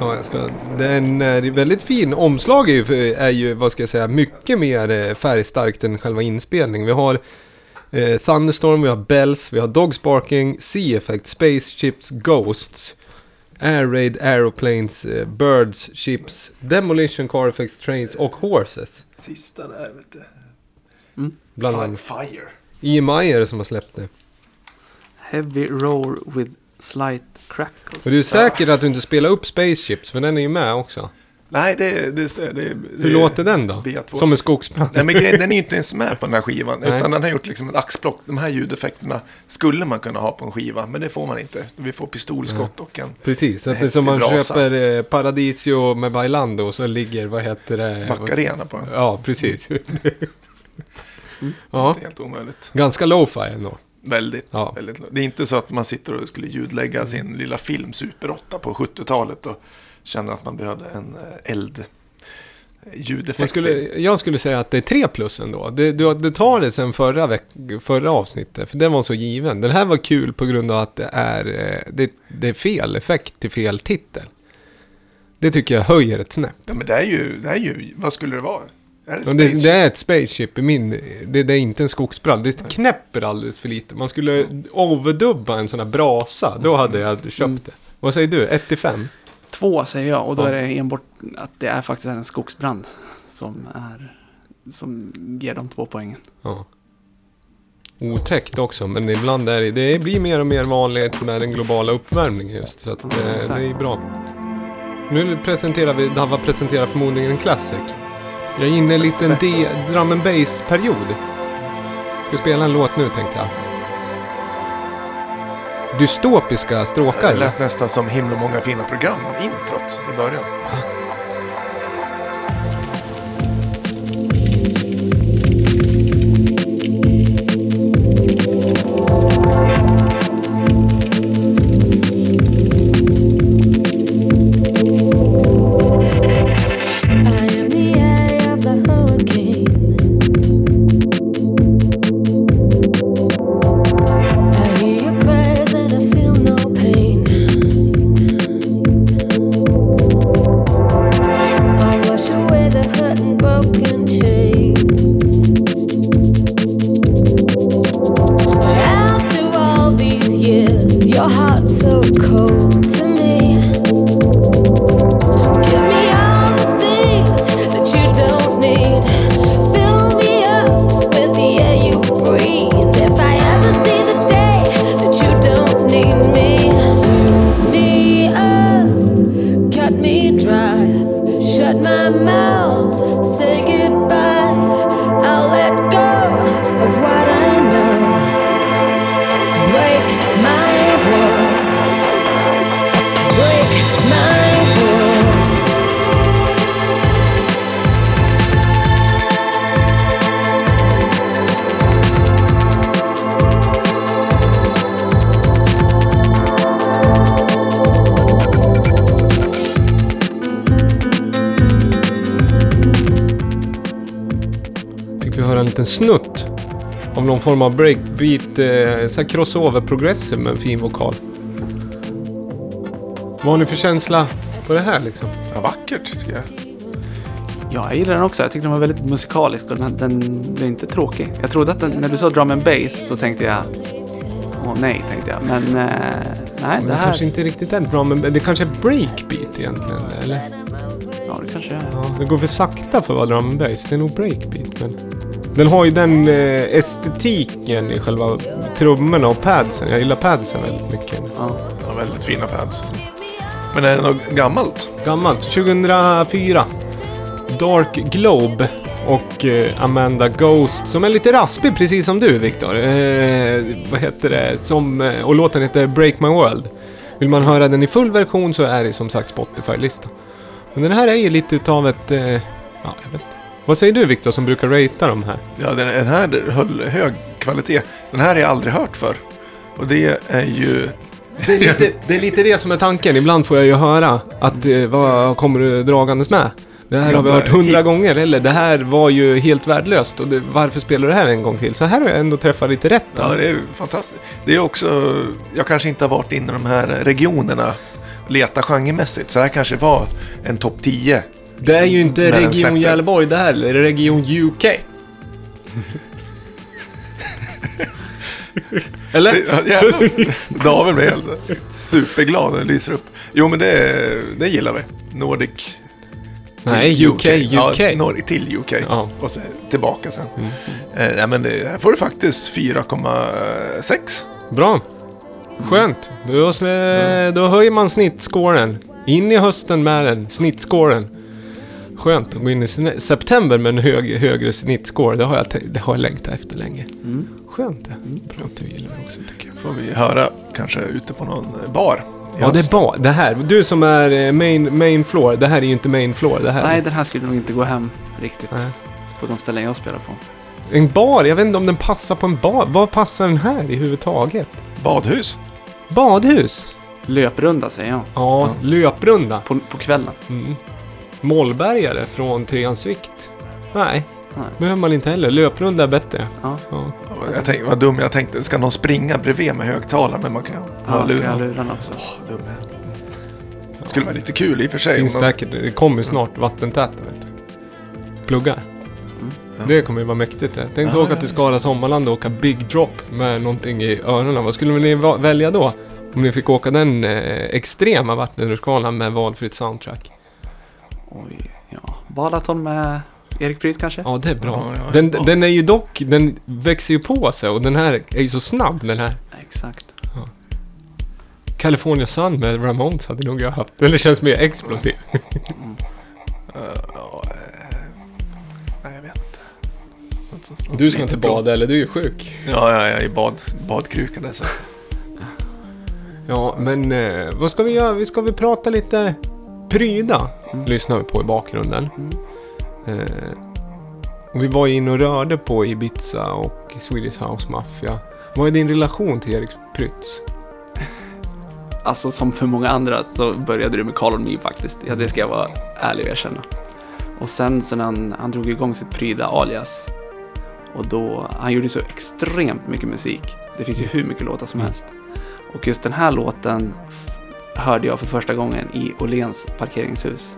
Ja, jag ska... Den är väldigt fin. Omslag är ju, är ju, vad ska jag säga, mycket mer eh, färgstarkt än själva inspelningen. Vi har eh, Thunderstorm, vi har Bells, vi har Dogs Barking, Sea Effect, Spaceships, Ghosts, Air Raid, Aeroplanes, eh, Birds, Ships, Demolition, Car Effects, Trains och Horses. Sista där vet du. Bland annat. Fire. EMI är det som har släppt det. Heavy roar with slight crackles. Och du är säker att du inte spelar upp Spaceships, för den är ju med också. Nej, det, det, det, det Hur låter den då? B2. Som en skogsbrand. Nej, men grejen, den är ju inte ens med på den här skivan. Nej. Utan den har gjort liksom ett axplock. De här ljudeffekterna skulle man kunna ha på en skiva. Men det får man inte. Vi får pistolskott och en Precis, så att det är som man brasa. köper eh, Paradisio med Bailando och så ligger, vad heter det? Macarena på. Ja, precis. ja, är helt omöjligt. ganska lo-fi ändå. Väldigt, Ja. väldigt. Det är inte så att man sitter och skulle ljudlägga sin lilla film Super 8 på 70-talet och känner att man behövde en eh, eld ljudeffekt. Jag skulle, jag skulle säga att det är tre plus ändå. Det, du, du tar det sen förra, veck, förra avsnittet, för den var så given. Den här var kul på grund av att det är, eh, det, det är fel effekt till fel titel. Det tycker jag höjer ett snäpp. Ja, men det är ju, det är ju, vad skulle det vara? Det Det, det är ett spaceship i min... Det, det är inte en skogsbrand. Det knäpper alldeles för lite. Man skulle overdubba en sån här brasa. Då hade jag köpt det. Vad säger du? 1 till 5? Två säger jag och då Ja. är det enbart att det är faktiskt en skogsbrand som är som ger de två poängen. Ja. Otäckt också, men ibland är det... Det blir mer och mer vanligt med den globala uppvärmningen just. Så att, Ja, eh, det är bra. Nu presenterar vi... Dava presenterar förmodligen en classic. Jag är inne i en liten D, drum and bass-period. Ska spela en låt nu tänkte jag. Dystopiska stråkar. Det lät nästan som himla många fina program, introt i början. Någon form av breakbeat, eh, så här crossover progressive med en fin vokal. Vad har ni för känsla på det här liksom? Ja, vackert tycker jag. Ja, jag gillar den också. Jag tyckte den var väldigt musikalisk och den, den blev inte tråkig. Jag trodde att den, när du sa drum and bass så tänkte jag... Åh nej, tänkte jag. Men eh, nej, Men det det här... kanske inte riktigt är bra, men det kanske är breakbeat egentligen, eller? Ja, det kanske är. Ja, det går för sakta för att vara drum and bass. Det är nog breakbeat, men... Den har ju den eh, estetiken i själva trummorna och padsen. Jag gillar padsen väldigt mycket. Ja. Ja, väldigt fina pads. Men är det något gammalt? Gammalt, 2004. Dark Globe och eh, Amanda Ghost som är lite raspig precis som du Viktor. Eh, vad heter det? Som, eh, och låten heter Break My World. Vill man höra den i full version så är det som sagt Spotify-listan. Men den här är ju lite utav ett... Eh, ja, jag vet inte. Vad säger du Viktor som brukar ratea de här? Ja, den, den här höll hög kvalitet. Den här har jag aldrig hört för. Och det är ju... Det är, lite, det är lite det som är tanken. Ibland får jag ju höra att eh, vad kommer du dragandes med? Det här har vi hört hundra gånger. Eller det här var ju helt värdelöst. Och det, varför spelar du det här en gång till? Så här har jag ändå träffat lite rätt. då. Ja, det är fantastiskt. Det är också... Jag kanske inte har varit inne i de här regionerna letat genremässigt. Så det här kanske var en topp 10. Det är ju inte När Region. Gävleborg det här, det är Region UK. Eller? Jävlar. David blir alltså superglad och lyser upp. Jo, men det, det gillar vi. Nordic. Nej, till UK, UK. Ja, Nord- till UK. Ja. Och sen tillbaka sen. Eh, nej, men det, här får du faktiskt 4,6. Bra. Skönt. Då, slä, då höjer man snittscoren. In i hösten med den, snittscoren. Skönt att gå in i september med en hög, högre snittscore. Det har, jag, det har jag längtat efter länge. Mm. Skönt det. Bra att du gillar det också tycker jag. Får vi höra kanske ute på någon bar. i Ja, det är bara det här. Du som är eh, main, main floor. Det här är ju inte main floor. Det här Nej, den här skulle nog inte gå hem riktigt Nej. på de ställen jag spelar på. En bar? Jag vet inte om den passar på en bar. Vad passar den här i huvudtaget? Badhus. Badhus? Löprunda säger jag. Ja, löprunda. På, på kvällen. Mm. Mollbergare från Treans vikt? Nej, Nej. behöver man inte heller. Löprunda är bättre. Ja, Ja. Jag tänkte, vad dum jag tänkte. Ska någon springa bredvid med högtalare? Men man kan ha ja jag lurarna också. Åh, dum jag. Det skulle vara lite kul i och för sig. Finns säkert. Det kommer ju snart vattentäta vet du. Pluggar. Ja. Det kommer ju vara mäktigt det. Tänk Ja, åka ja, till. Skara Sommarland och åka Big Drop med någonting i öronen. Vad skulle ni välja då? Om ni fick åka den eh, extrema vattenrutschkanan med valfritt soundtrack. Oj, ja. Balaton med Erik Pryd kanske? Ja, det är bra. Ja, ja, den, ja. den är ju dock, den växer ju på sig och den här är ju så snabb den här. Exakt. California Sun med Ramones hade nog jag haft. Eller känns mer explosiv. Eh, ja, eh, nej, jag vet inte. Något Du ska inte bada eller du är ju sjuk. Ja, ja, ja, i bad, badkrukan där. Så. Ja, men eh, vad ska vi göra? Vi ska vi prata lite pryda? Lyssnar vi på i bakgrunden. Eh, och vi var inne och rörde på Ibiza och Swedish House Mafia. Vad är din relation till Erik Prytz? Alltså som för många andra så började det med Call on Me faktiskt. Ja, det ska jag vara ärlig och erkänna. Och sen så när han, han drog igång sitt pryda alias. Och då, han gjorde så extremt mycket musik. Det finns ju hur mycket låtar som helst. Och just den här låten hörde jag för första gången i Åhléns parkeringshus.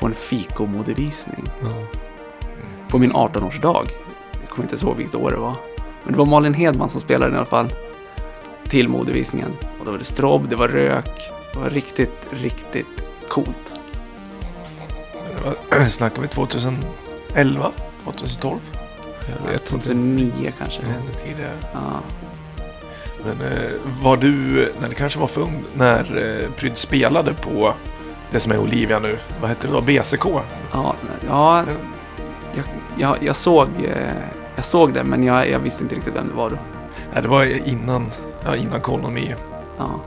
På en fikomodevisning. Ja. På min 18-årsdag. Jag kommer inte ihåg vilket år det var. Men det var Malin Hedman som spelade i alla fall. Till modevisningen. Och då var det strobb, det var rök. Det var riktigt, riktigt coolt. Var- Snackar vi 2011? 2012? Jag vet inte. 2009 kanske. Ännu tidigare. Ja. Men eh, var du, nej det kanske var för ung, när eh, Pryd spelade på det som är Olivia nu. Vad heter det då? BCK? Ja, ja jag, jag, jag, såg, eh, jag såg det men jag, jag visste inte riktigt vem det var då. Nej, det var innan, ja, innan Me. Ja,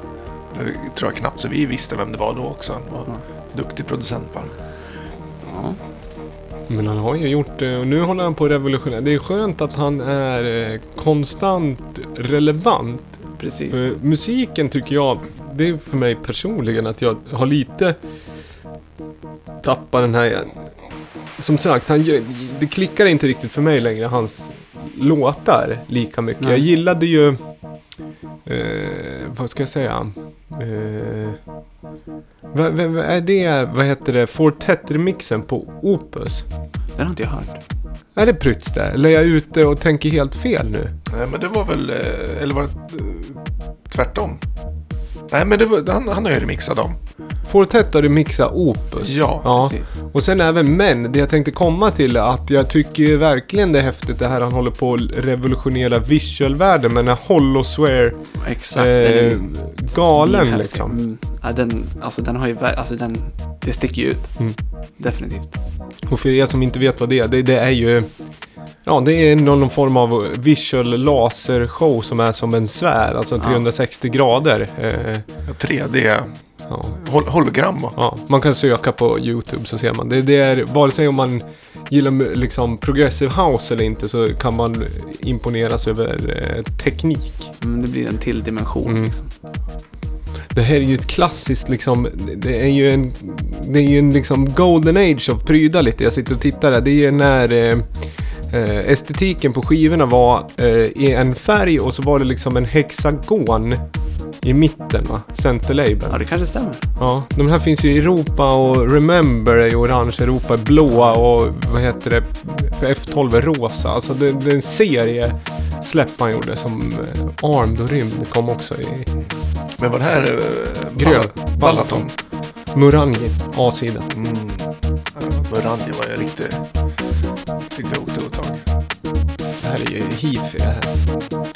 Det tror jag knappt så vi visste vem det var då också. Han var Ja. duktig producent bara. ja. Men han har ju gjort det och nu håller han på att revolutionera. Det är skönt att han är eh, konstant relevant. precis. För musiken tycker jag, det är för mig personligen att jag har lite tappat den här... Som sagt, han, det klickar inte riktigt för mig längre, hans låtar lika mycket. Nej. Jag gillade ju... Eh, vad ska jag säga? Eh, vad, vad, vad är det, vad heter det, Fortet-remixen på Opus? Den har inte jag hört. Är det Prytz där? Eller är jag ute och tänker helt fel nu? Nej, men det var väl, eh, eller var det eh, tvärtom? Nej, men var, han, han har ju remixat dem. Fortet har remixat Opus. Ja, ja. Precis. Och sen även men, det jag tänkte komma till är att jag tycker verkligen det är häftigt det här han håller på att revolutionera visualvärlden med den här Holosware Exakt. eh, ju galen liksom. Mm. Ja, den, alltså den har ju, alltså den, det sticker ju ut. Mm. Definitivt. Och för er som inte vet vad det är, det, det är ju... Ja, det är någon, någon form av visual lasershow som är som en sfär, alltså Ja. 360 grader. Eh, 3D, ja. hol, hologram. va? Ja, man kan söka på YouTube så ser man. Det, det är, vare sig om man gillar liksom progressive house eller inte så kan man imponeras över eh, teknik. Mm, det blir en till dimension Mm. liksom. Det här är ju ett klassiskt liksom, det är ju en, det är ju en liksom golden age av pryda lite. Jag sitter och tittar här. Det är när eh, eh, estetiken på skivorna var eh, i en färg och så var det liksom en hexagon i mitten va? Centerlabeln. Ja, det kanske stämmer. Ja, de här finns ju i Europa och Remember är ju orange, Europa är blåa och vad heter det? För F12 är rosa. Alltså det, det är en serie släpp han gjorde som eh, Armed och Rymd kom också i Men var det här uh, Grön. Balaton? Murangi, A-sida. Mm. Uh, Murangi var ju riktigt, riktigt go-to ett tag. Det här är ju hifi det här.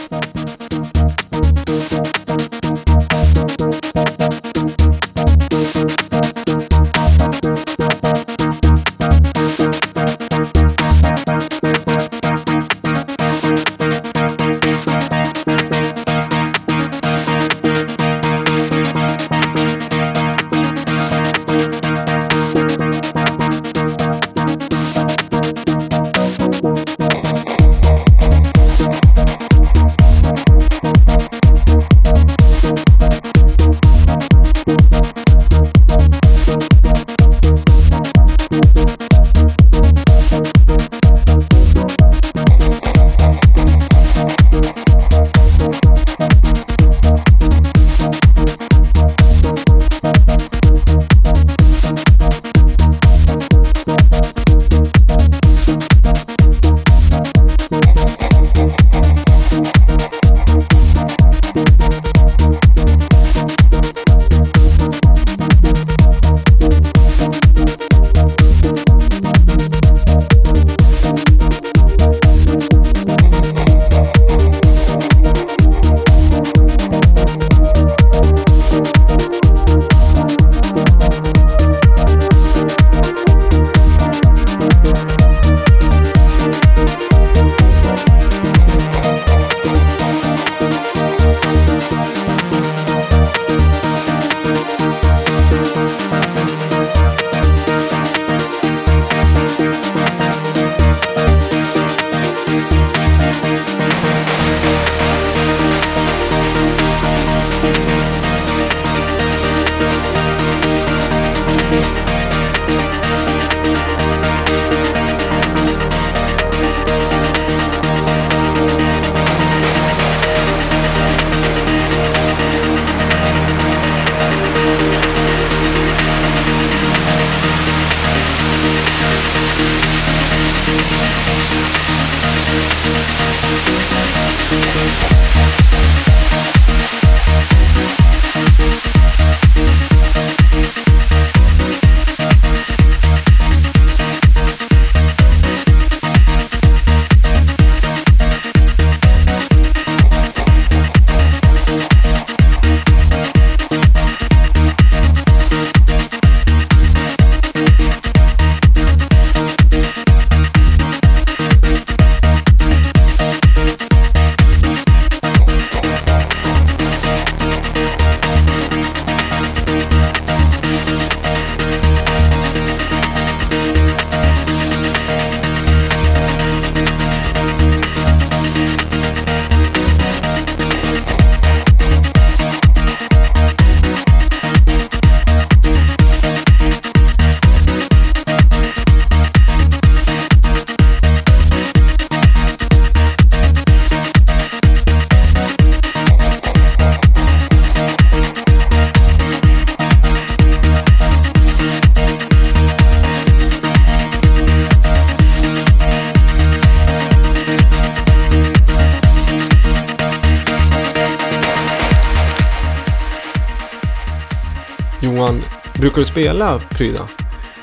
Brukar du spela prylar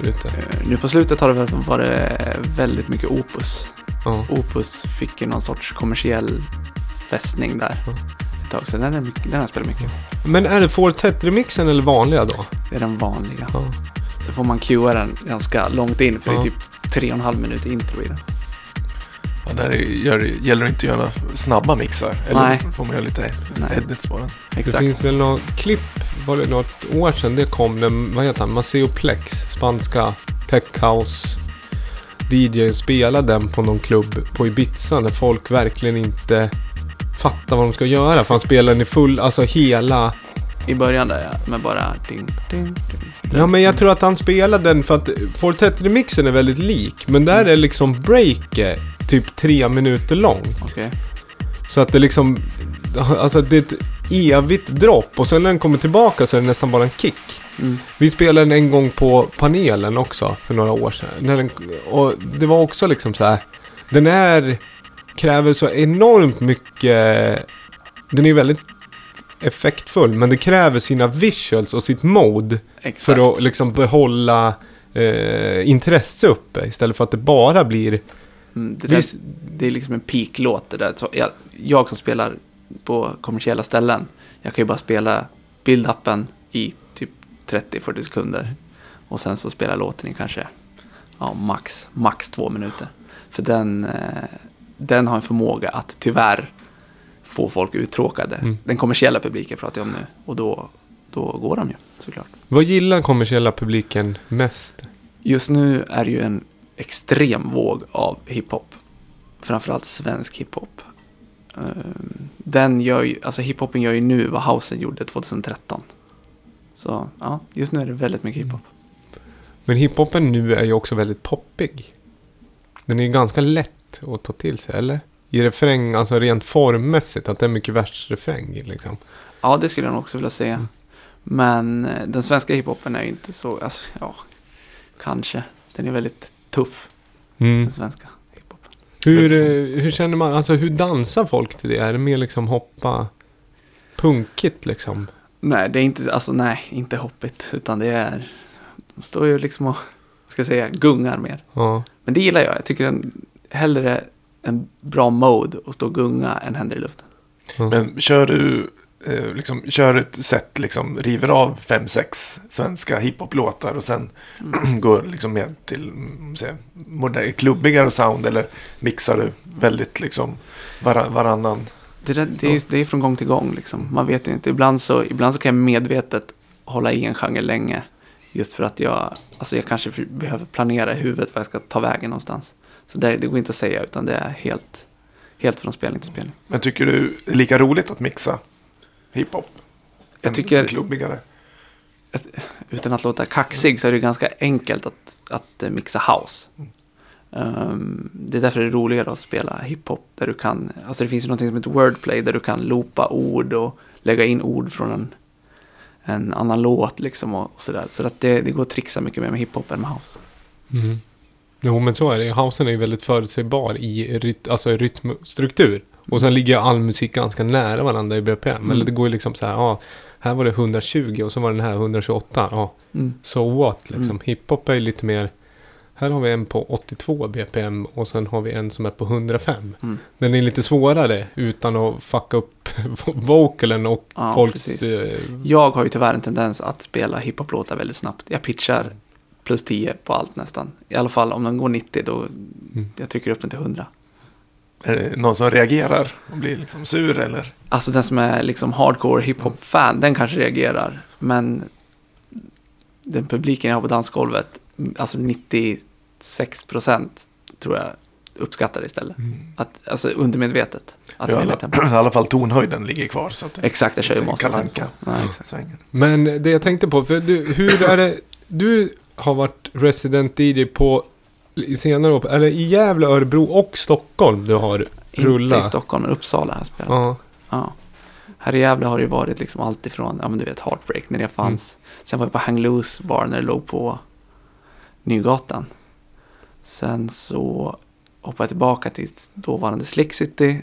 ute? Eh, Nu på slutet har det väl varit väldigt mycket Opus. Ja. Opus fick ju någon sorts kommersiell fästning där Ja. ett tag. Så den, är mycket, den har jag spelat mycket. Men är det Fortet-remixen eller vanliga då? Det är den vanliga. Ja. Så får man cuea den ganska långt in för det Ja. är typ tre och en halv minut intro i den. Ja, där är- gör, gäller det inte att göra snabba mixar. Eller Nej. får man göra lite Nej. edits på den. Det Exakt. finns väl något klipp, var det något år sedan det kom, den, vad heter han, Maceo Plex, spanska tech house DJ spelade den på någon klubb på Ibiza när folk verkligen inte fattar vad de ska göra. För han spelar den i full, alltså hela... I början där ja, med bara ding, ding, ding. Ja men jag tror att han spelade den för att Fortet-remixen är väldigt lik. Men där är liksom breaket typ tre minuter långt. Okej. Så att det liksom, alltså det är ett evigt dropp och sen när den kommer tillbaka så är det nästan bara en kick. Mm. Vi spelade den en gång på panelen också för några år sedan. När den, och det var också liksom så här, den är, kräver så enormt mycket, den är väldigt effektfull men det kräver sina visuals och sitt mode Exakt. för att liksom behålla eh, intresse uppe istället för att det bara blir Mm, det, där, det är liksom en peak-låt det där. Så jag, jag som spelar på kommersiella ställen, jag kan ju bara spela build-upen i typ 30-40 sekunder. Och sen så spelar låten i kanske ja, max, max två minuter. För den, eh, den har en förmåga att tyvärr få folk uttråkade. Mm. Den kommersiella publiken pratar jag om nu. Och då, då går de ju såklart. Vad gillar kommersiella publiken mest? Just nu är det ju en extrem våg av hiphop. Framförallt svensk hiphop. Den gör ju, alltså hiphopen gör ju nu vad housen gjorde 2013. Så ja, just nu är det väldigt mycket hiphop. Men hiphopen nu är ju också väldigt poppig. Den är ju ganska lätt att ta till sig, eller? I refräng, alltså rent formmässigt, att det är mycket versrefräng liksom. Ja, det skulle jag nog också vilja säga. Men eh, den svenska hiphopen är ju inte så, alltså ja, kanske. Den är väldigt tuff, Mm. den svenska. Hur, eh, hur känner man, alltså hur dansar folk till det? Är det mer liksom hoppa punkigt liksom? Nej, det är inte, alltså nej, inte hoppigt, utan det är, de står ju liksom och, ska jag säga, gungar mer. Ja. Men det gillar jag. Jag tycker en, hellre en bra mode och stå och gunga än händer i luften. ja. Men kör du, eh, liksom, kör ett set, liksom, river av fem, sex svenska hiphop-låtar och sen Mm. går liksom med till mm, säga, modern, klubbigare sound eller mixar du väldigt liksom varann, varannan? Det, där, det, är, det är från gång till gång liksom. Man vet ju inte. Ibland så, ibland så kan jag medvetet hålla i en genre länge. Just för att jag, alltså jag kanske behöver planera i huvudet vad jag ska ta vägen någonstans. Så det, det går inte att säga utan det är helt, helt från spelning till spelning. Men tycker du det är lika roligt att mixa hiphop? Jag tycker- Klubbigare? Utan att låta kaxig så är det ganska enkelt att, att eh, mixa house. Ehm, det är därför det är roligare att spela hiphop. Där du kan, alltså det finns ju något som heter wordplay där du kan loopa ord och lägga in ord från en, en annan låt liksom och, och sådär. Så att det, det går att trixa mycket mer med hiphop än med house. Mm. Jo men så är det. Housen är ju väldigt förutsägbar i ryt, alltså rytmstruktur. Och sen ligger all musik ganska nära varandra i BPM. Mm. Eller det går ju liksom så här, ja, här var det 120 och så var den här 128. Ja, Mm. so what liksom. Mm. Hiphop är ju lite mer, här har vi en på 82 BPM och sen har vi en som är på 105. Mm. Den är lite svårare utan att fucka upp vocalen och Ja, folks... Eh, Jag har ju tyvärr en tendens att spela hiphop-låtar väldigt snabbt. Jag pitchar plus 10 på allt nästan. I alla fall om den går 90 då Mm. jag trycker upp den till 100. Är det någon som reagerar och blir liksom sur eller? Alltså den som är liksom hardcore hiphop-fan, den kanske reagerar. Men den publiken jag har på dansgolvet, alltså 96% tror jag uppskattar det istället. Att, alltså undermedvetet. Att Ja, i alla, I alla fall tonhöjden ligger kvar. Så att det, Exakt, jag kör ju inte Monster Kalle Tempo. Anka. Nej, exakt. Svängen. Men det jag tänkte på, för du, hur är det, du har varit resident DJ på senare år, eller i Gävle, Örebro och Stockholm du har Inte rullat. i Stockholm, men Uppsala har jag spelat. Ja. Ja. Här i Gävle har det ju varit liksom allt ifrån, ja men du vet, Heartbreak när det fanns. Sen var jag på Hang Loose bar när det låg på Nygatan. Sen så hoppade jag tillbaka till dåvarande Slick City.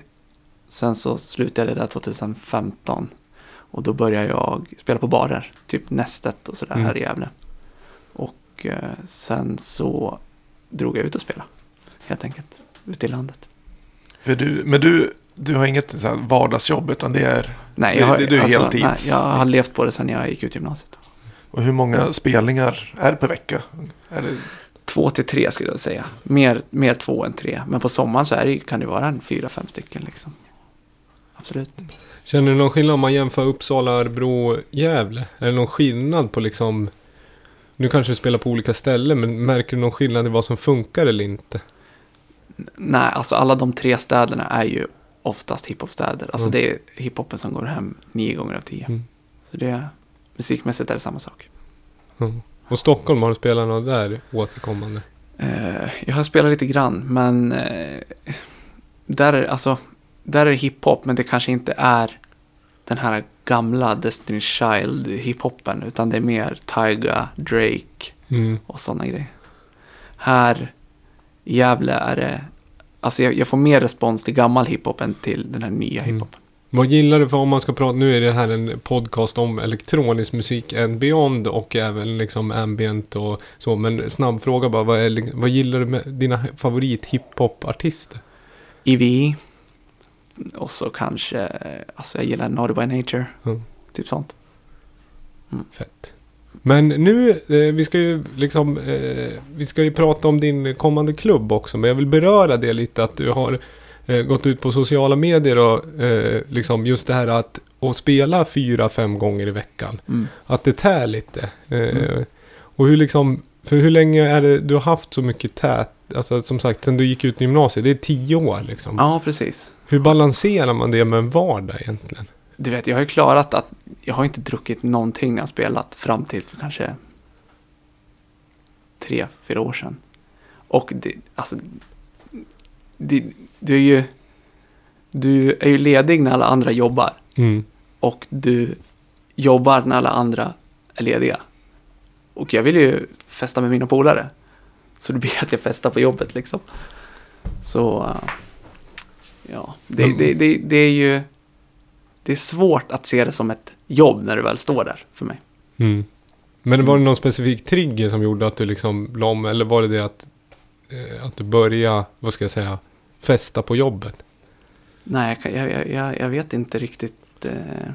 Sen så slutade jag det där 2015. Och då började jag spela på barer, typ Nästet och sådär Mm. här i Gävle. Och eh, sen så drog jag ut och spela, helt enkelt, ute i landet. För du, men du, du har inget så här vardagsjobb utan det är... Nej, Det- jag har, det- du är alltså, heltids- nej, jag har levt på det sedan jag gick ut gymnasiet. Och hur många spelningar är det per vecka? Är det, Två till tre skulle jag säga. Mer, mer två än tre. Men på sommaren så är det, kan det vara en fyra, fem stycken liksom. Absolut. Känner du någon skillnad om man jämför Uppsala, Örebro, Gävle? Är det någon skillnad på liksom... Nu kanske du spelar på olika ställen, men märker du någon skillnad i vad som funkar eller inte? Nej, alltså alla de tre städerna är ju oftast hiphopstäder. Alltså Mm. det är hiphopen som går hem nio gånger av tio. Mm. Så det, musikmässigt är det samma sak. Mm. Och Stockholm, har du spelat något där återkommande? Eh, jag har spelat lite grann, men eh, där, är, alltså, där är det hiphop, men det kanske inte är den här gamla Destiny Child hiphopen, utan det är mer Tyga, Drake Mm. och sådana grejer. Här i Gävle är det, alltså jag, jag får mer respons till gammal hiphop än till den här nya Mm. hiphopen. Vad gillar du för om man ska prata, nu är det här en podcast om elektronisk musik and beyond och även liksom ambient och så. Men snabb fråga bara, vad, är, vad gillar du med dina favorit hiphop-artister? EVE. Och så kanske, alltså jag gillar Naughty by Nature. Mm. Typ sånt. Fett. Men nu, eh, vi ska ju liksom, eh, vi ska ju prata om din kommande klubb också. Men jag vill beröra det lite att du har eh, gått ut på sociala medier och eh, liksom just det här att, att spela fyra, fem gånger i veckan. Mm. Att det tär lite. Eh, Mm. Och hur liksom, för hur länge är det du har haft så mycket tät? Alltså som sagt, sen du gick ut gymnasiet, det är tio år liksom. Ja, precis. Hur balanserar man det med en vardag egentligen? Du vet, jag har ju klarat att jag har inte druckit någonting när jag spelat fram till för kanske tre, fyra år sedan. Och det, alltså, det, du är ju du är ju ledig när alla andra jobbar Mm. och du jobbar när alla andra är lediga. Och jag vill ju festa med mina polare. Så det blir att jag festar på jobbet liksom. Så, äh, ja, det, Men- det, det, det är ju, det är svårt att se det som ett jobb när du väl står där för mig. Mm. Men var det någon specifik trigger som gjorde att du liksom la om? Eller var det det att, eh, att du började, vad ska jag säga, festa på jobbet? Nej, jag, jag, jag- jag, vet inte riktigt eh,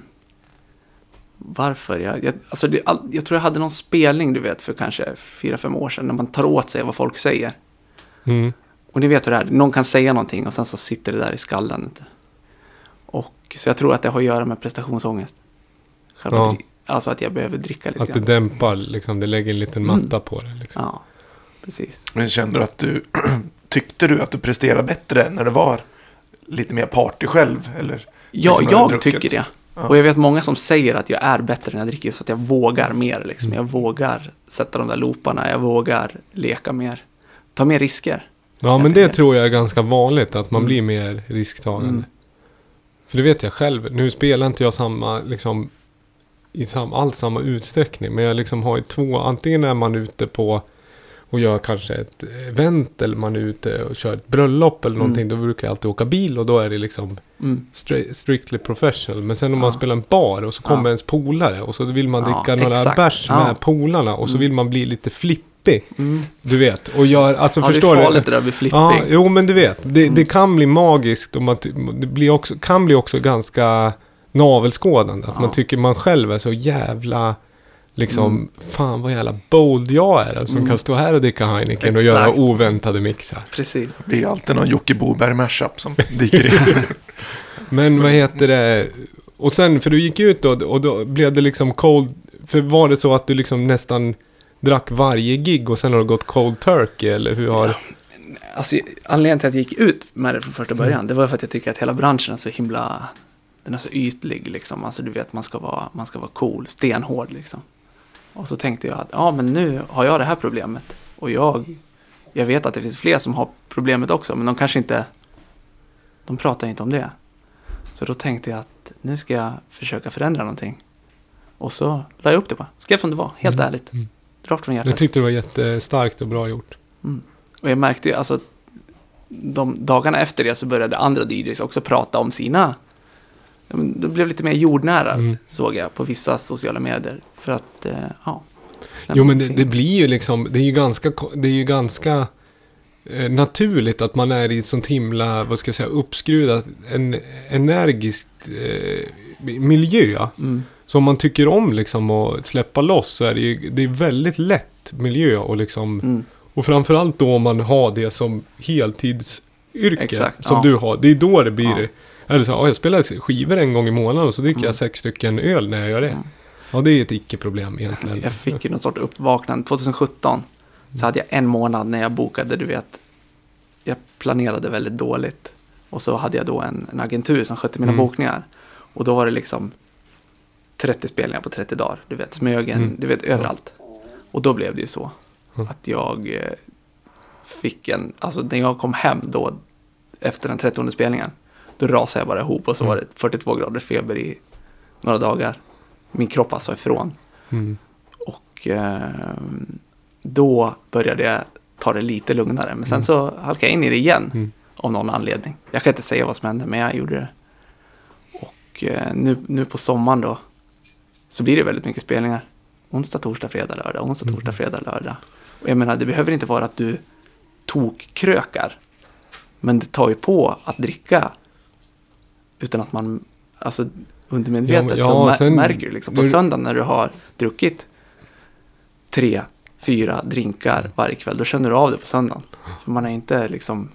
varför. Jag, jag, alltså det, jag tror jag hade någon spelning, du vet, för kanske fyra, fem år sedan, när man tar åt sig vad folk säger. Mm. Och ni vet hur det är, någon kan säga någonting och sen så sitter det där i skallen. Och så jag tror att det har att göra med prestationsångest. Själva Ja. Alltså att jag behöver dricka lite Att det grann. dämpar, liksom, det lägger en liten Mm. matta på det. Liksom. Ja, precis. men kände du att du... tyckte du att du presterade bättre när det var lite mer party själv? Eller? Ja, Liksom jag tycker det. Ja. Och jag vet många som säger att jag är bättre när jag dricker, så att jag vågar mer. Liksom. Jag vågar sätta de där looparna, jag vågar leka mer. Ta mer risker. Ja, men det tror jag är ganska vanligt, att man Mm. blir mer risktagande. Mm. För det vet jag själv. Nu spelar inte jag samma, liksom, i sam, alls samma utsträckning. Men jag liksom har ju två, antingen är man ute på och gör kanske ett event eller man är ute och kör ett bröllop eller någonting. Mm. Då brukar jag alltid åka bil och då är det liksom Mm. stra- strictly professional. Men sen om man Ja. spelar en bar och så kommer Ja. ens polare och så vill man Ja, dricka några exakt. bärs Ja. med polarna och så Mm. vill man bli lite flippig. Mm. Du vet, och gör, alltså Ja, det förstår är du? farligt det där med flipping. Ja, jo men du vet. Det, Mm. det kan bli magiskt och man, det blir också, kan bli också ganska navelskådande. Att Ja. man tycker man själv är så jävla, liksom, Mm. fan vad jävla bold jag är. Som Mm. kan stå här och dricka Heineken och Exakt. göra oväntade mixar. Precis. Det blir ju alltid någon Jocke Boberg-mashup som dyker in. Men vad heter det? Och sen, för du gick ut då och då blev det liksom cold. För var det så att du liksom nästan drack varje gig och sen har du gått cold turkey eller hur har... Alltså, anledningen till att jag gick ut med det från första början, Mm. det var för att jag tycker att hela branschen är så himla, den är så ytlig liksom. Alltså du vet, man ska vara, man ska vara cool, stenhård liksom. Och så tänkte jag att, ja men nu har jag det här problemet. Och jag, jag vet att det finns fler som har problemet också, men de kanske inte, de pratar inte om det. Så då tänkte jag att nu ska jag försöka förändra någonting. Och så la jag upp det bara, skrev som det var, helt Mm. ärligt. Mm. Rakt från hjärtat. Jag tyckte det var jättestarkt och bra gjort. Och jag märkte ju, alltså, de dagarna efter det så började andra DJs också prata om sina det blev lite mer jordnära, Mm. såg jag på vissa sociala medier. För att, eh, ja. Jo men det, det blir ju liksom, det är ju ganska, det är ju ganska eh, naturligt att man är i ett sånt himla, vad ska jag säga, uppskruvat, en energisk eh, miljö. Mm. Så om man tycker om liksom att släppa loss så är det ju, det är väldigt lätt miljö och liksom, Mm. och framförallt då om man har det som heltidsyrke Exakt, som ja. du har. Det är då det blir, Ja. eller så, ja, jag spelar skivor en gång i månaden och så dricker Mm. jag sex stycken öl när jag gör det. Mm. Ja, det är ett icke-problem egentligen. Jag fick ju någon sorts uppvaknande. 2017 så hade jag en månad när jag bokade, du vet, jag planerade väldigt dåligt. Och så hade jag då en, en agentur som skötte mina Mm. bokningar. Och då var det liksom 30 spelningar på 30 dagar. Du vet, Smögen, Mm. du vet, överallt. Och då blev det ju så Mm. att jag eh, fick en, alltså när jag kom hem då efter den 30 spelningen, då rasade jag bara ihop och så Mm. var det 42 grader feber i några dagar. Min kropp alltså ifrån. Mm. Och eh, då började jag ta det lite lugnare. Men sen så halkade jag in i det igen. Mm. Av någon anledning. Jag kan inte säga vad som hände, men jag gjorde det. Och eh, nu, nu på sommaren då. Så blir det väldigt mycket spelningar. Onsdag, torsdag, fredag, lördag. Onsdag, torsdag, fredag, lördag. Och jag menar, det behöver inte vara att du tokkrökar. Men det tar ju på att dricka. Utan att man, alltså undermedvetet Ja, så ja, mär- sen- märker du liksom på du- söndagen när du har druckit tre, fyra drinkar varje kväll. Då känner du av det på söndagen. För man är inte liksom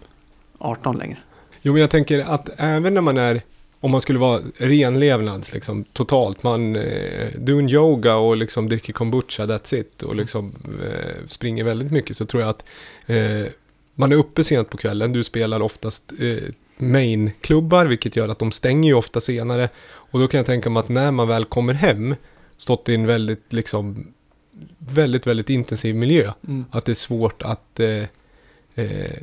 18 längre. Jo, men jag tänker att även när man är, om man skulle vara renlevnads, liksom totalt, man eh, doing yoga och liksom dricker kombucha, that's it, och liksom eh, springer väldigt mycket, så tror jag att eh, man är uppe sent på kvällen, du spelar oftast eh, main-klubbar, vilket gör att de stänger ju ofta senare, och då kan jag tänka mig att när man väl kommer hem, stått i en väldigt, liksom, väldigt, väldigt intensiv miljö, att det är svårt att eh, eh,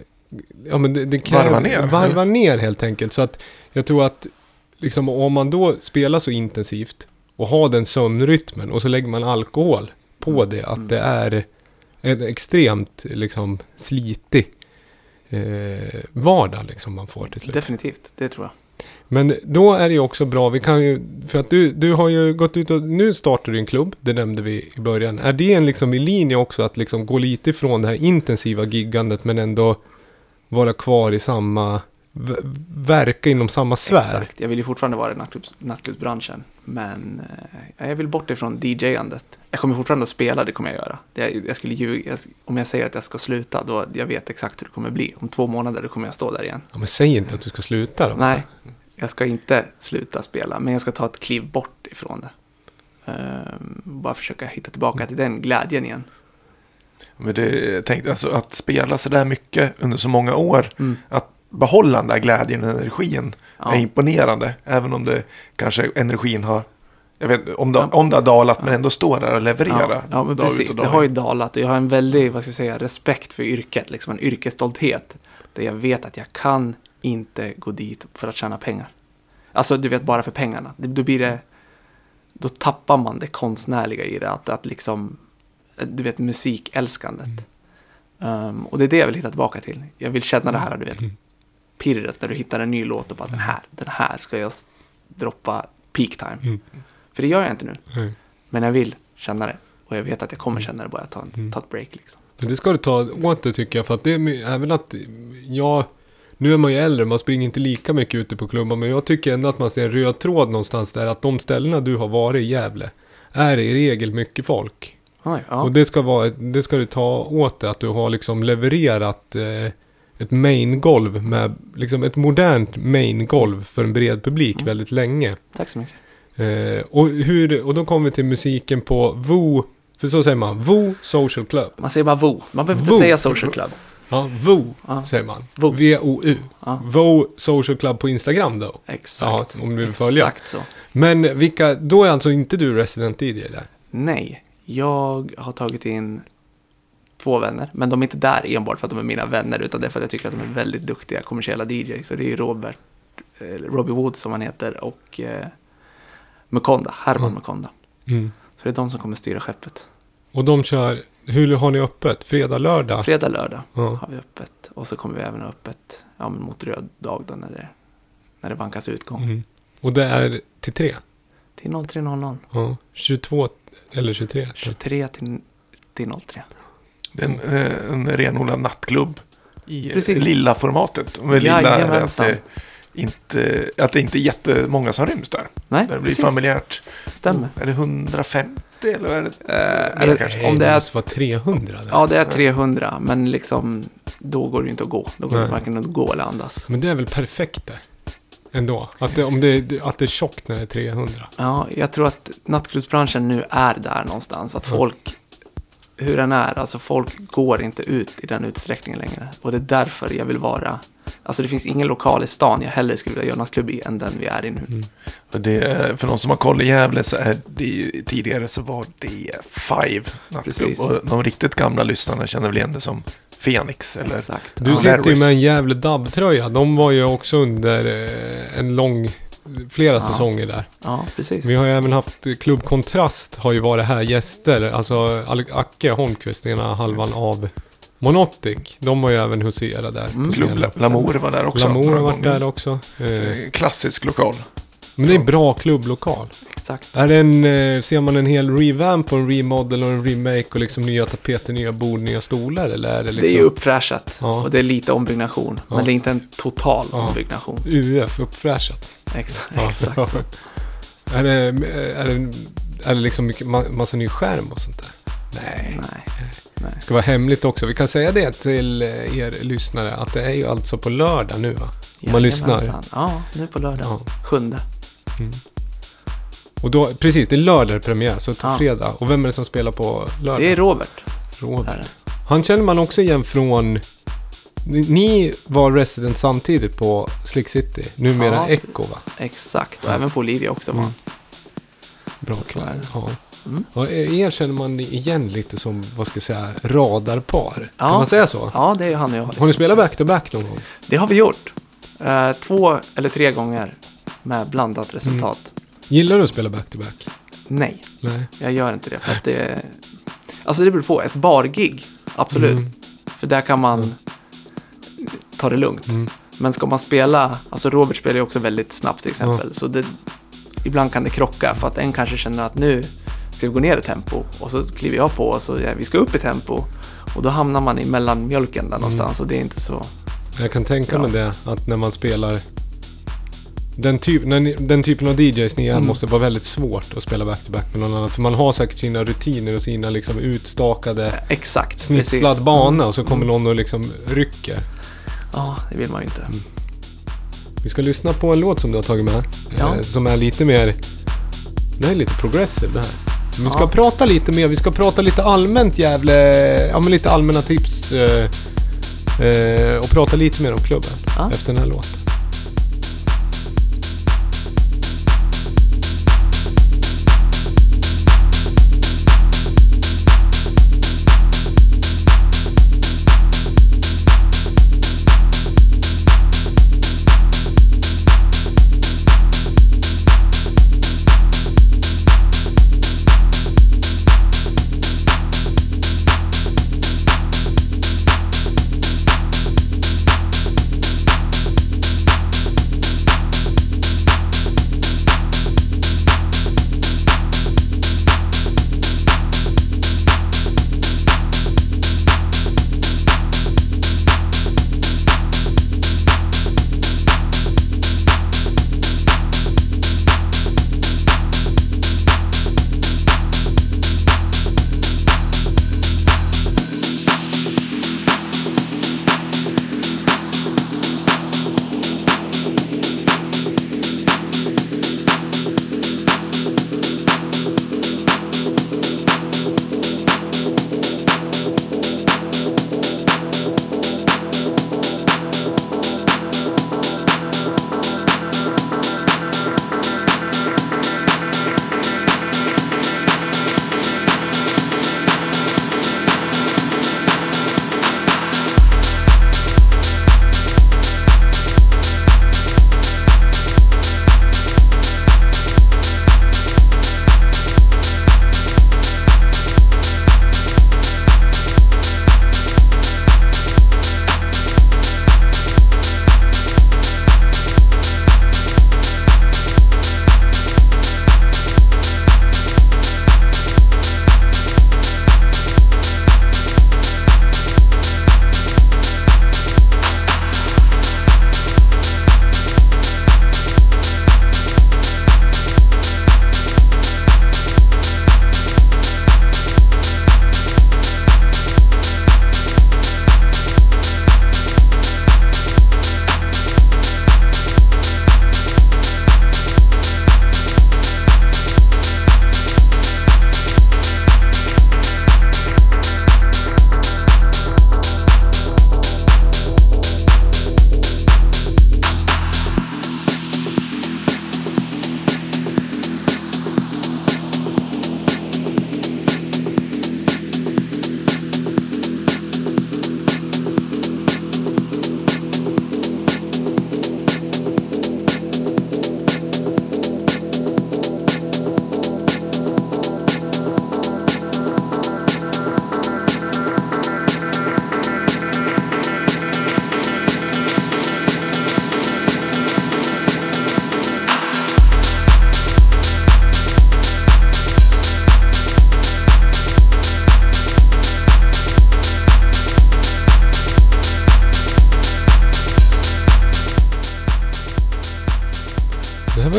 ja, men det, det kan Varva ner, Varva ner helt enkelt. Så att jag tror att liksom, om man då spelar så intensivt och har den sömnrytmen och så lägger man alkohol på det, att det är en extremt liksom, slitig eh, vardag liksom, man får till slut. Definitivt, det tror jag. Men då är det ju också bra, vi kan ju, för att du, du har ju gått ut och, nu startar du en klubb, det nämnde vi i början. Är det en liksom i linje också att liksom gå lite ifrån det här intensiva giggandet men ändå vara kvar i samma, verka inom samma sfär? Exakt, jag vill ju fortfarande vara i nattklubbs, nattklubbsbranschen. Men eh, jag vill bort ifrån DJ-andet. Jag kommer fortfarande att spela, det kommer jag göra. Det, jag skulle ljuga, jag, om jag säger att jag ska sluta, då jag vet exakt hur det kommer bli. Om två månader då kommer jag stå där igen. Ja, men säg inte att du ska sluta då. Nej, jag ska inte sluta spela, men jag ska ta ett kliv bort ifrån det. Ehm, bara försöka hitta tillbaka till den glädjen igen. Men det, jag tänkte, alltså, att spela så där mycket under så många år, Mm. att behålla den där glädjen och energin Ja. är imponerande. Även om det kanske energin har, jag vet om det, om det har dalat, men ändå står där och levererar. Ja, ja men precis. Det har ju dalat och jag har en väldig, vad ska jag säga, respekt för yrket. Liksom en yrkesstolthet. Där jag vet att jag kan inte gå dit för att tjäna pengar. Alltså, du vet, bara för pengarna. Då blir det... Då tappar man det konstnärliga i det. Att, att liksom, du vet, musikälskandet. Um, och det är det jag vill hitta tillbaka till. Jag vill känna det här, du vet, pirret när du hittar en ny låt och bara den här, den här ska jag droppa peak time. Mm. För det gör jag inte nu. Nej. Men jag vill känna det. Och jag vet att jag kommer känna det bara jag tar, Mm. tar ett break liksom. Men det ska du ta åt det tycker jag. För att det är även att, ja, nu är man ju äldre, man springer inte lika mycket ute på klubbar. Men jag tycker ändå att man ser en röd tråd någonstans där. Att de ställena du har varit i Gävle, är i regel mycket folk. Oj, ja. Och det ska, vara, det ska du ta åt dig, att du har liksom levererat eh, ett main-golv med, liksom ett modernt main-golv för en bred publik Mm. väldigt länge. Tack så mycket. Eh, och, hur, och då kommer vi till musiken på VO, för så säger man, VO Social Club. Man säger bara VO. Man behöver inte Vo. säga social club. Ja, VO Ja. säger man. Vo. V-O-U. Ja. VO Social Club på Instagram då. Exakt. Ja, om du vill följa. Exakt så. Men vilka, då är alltså inte du resident DJ där? Nej, jag har tagit in två vänner. Men de är inte där enbart för att de är mina vänner. Utan det är för att jag tycker att de är väldigt duktiga kommersiella DJs. Så det är ju Robert, eh, Robbie Wood som han heter och eh, Mukonda, Herman Mm. Mukonda. Mm. Så det är de som kommer styra skeppet. Och de kör, hur har ni öppet? Fredag, lördag? Fredag, lördag Ja. har vi öppet. Och så kommer vi även ha öppet ja, mot röd dag då när det, när det vankas utgång. Mm. Och det är till tre. Till 03.00. Ja. 22 eller 23. 23 till, till 03. Det är en, eh, en renodlad nattklubb i Precis. lilla formatet. Med lilla är det att det, inte, att det inte är jättemånga som ryms där. Nej, Det blir precis. familjärt. Stämmer. Är det 150 eller är det? Eh, eller, kanske. om det det är, måste vara 300 där. ja, det är 300, men liksom då går det ju inte att gå. Då går det Nej. varken att gå eller andas. Men det är väl perfekt det. Ändå. Att det, om det, att det är tjockt när det är 300. Ja, jag tror att nattklubbsbranschen nu är där någonstans. Att folk, hur den är, alltså folk går inte ut i den utsträckningen längre. Och det är därför jag vill vara, alltså det finns ingen lokal i stan jag hellre skulle vilja göra nattklubb i än den vi är i nu. Mm. Och det är, för någon som har koll i Gävle så är det ju- tidigare så var det Five nattklubb. Precis. Och de riktigt gamla lyssnarna känner väl igen det som Phoenix eller Exakt. Du sitter ju med en jävla dubbtröja. De var ju också under eh, en lång, flera Ja. säsonger där. ja, precis. Vi har ju även haft Klubb Kontrast har ju varit här gäster. Alltså Acke Holmqvist, ena halvan av Monotic. De var ju även huserat där. Mm. Klubb. Lamour var där också. Lamour har varit gånger. där också. Så, eh, Klassisk lokal. Men det är en bra klubblokal. Exakt. Är en, eh, ser man en hel revamp och en remodel och en remake och liksom nya tapeter, nya bord, nya stolar? Eller är det liksom Det är ju uppfräschat Ja. och det är lite ombyggnation. Ja. Men det är inte en total Ja. ombyggnation. UF uppfräschat? Ex Ja. Exakt. är, det, är, det, är det liksom massa ny skärm och sånt där? Nej. Nej. Nej. Det ska vara hemligt också. Vi kan säga det till eh, er lyssnare att det är ju alltså på lördag nu va? Om man lyssnar. Ja, nu på lördag. Ja. Sjunde. Och då, precis, det är lördag premiär, så Ja. fredag. Och vem är det som spelar på lördag? Det är Robert. Robert. Han känner man också igen från... Ni, var resident samtidigt på Slick City, numera Ja. Echo va? Exakt. Och Ja. även på Olivia också var Mm. Bra är det. Ja. Mm. Och er känner man igen lite som, vad ska jag säga, radarpar. Kan Ja. man säga så? Ja, det är han och jag. Har ni spelat back-to-back någon gång? Det har vi gjort. Eh, två eller tre gånger med blandat resultat. Gillar du att spela back-to-back? Nej, Nej. jag gör inte det. För att det, alltså det beror på. Ett bargig, absolut. Mm. För där kan man ta det lugnt. Mm. Men ska man spela, alltså Robert spelar ju också väldigt snabbt till exempel. Så det, ibland kan det krocka för att en kanske känner att nu ska vi gå ner i tempo. Och så kliver jag på och så ja, vi ska upp i tempo. Och då hamnar man i mellanmjölken Mm. där någonstans och det är inte så... Jag kan tänka Ja. mig det, att när man spelar... Den, typ, den typen av DJs ni är Mm. måste vara väldigt svårt att spela back-to-back med någon annan. För man har säkert sina rutiner och sina liksom utstakade, Exakt, snitslad precis. bana och så kommer någon och liksom rycker. Ja, det vill man ju inte. Vi ska lyssna på en låt som du har tagit med. Ja. Eh, som är lite mer... Det här är lite progressive det här. Vi ska Ja. prata lite mer, vi ska prata lite allmänt jävla... Ja men lite allmänna tips. Eh, eh, och prata lite mer om klubben Ja. efter den här låten.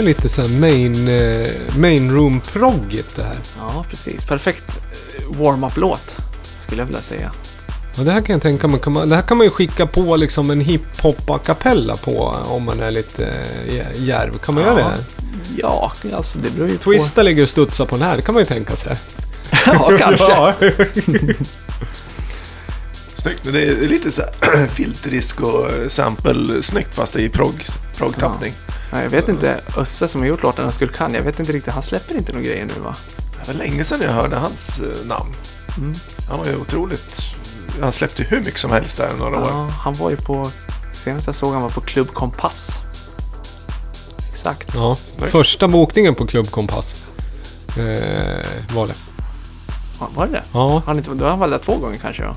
Lite så här main, eh, main room-proggigt det här. Ja, precis. Perfekt eh, warm-up-låt, skulle jag vilja säga. Och det här kan jag tänka mig, kan man, det här kan man ju skicka på liksom en hiphop a cappella på om man är lite eh, djärv. Kan man Ja. göra det? Ja, alltså det beror ju Twista ligger och studsar på den här, det kan man ju tänka sig. på... ja, kanske. Ja. Snyggt, men det är lite så här filterisk och sample snyggt fast det är i prog, prog-tappning. Nej, jag vet inte, Össe som har gjort låten Jag skulle kan, jag vet inte riktigt, han släpper inte några grejer nu va? Det var länge sedan jag hörde hans eh, namn. Mm. Han var ju otroligt... Han släppte hur mycket som helst där några år. Ja, han var ju på, senast jag såg han var på Klubb Kompass. Exakt. Ja, första bokningen på Club Kompass eh, var det. Ja, Var det det? Ja, Han inte, då har han varit där två gånger kanske då?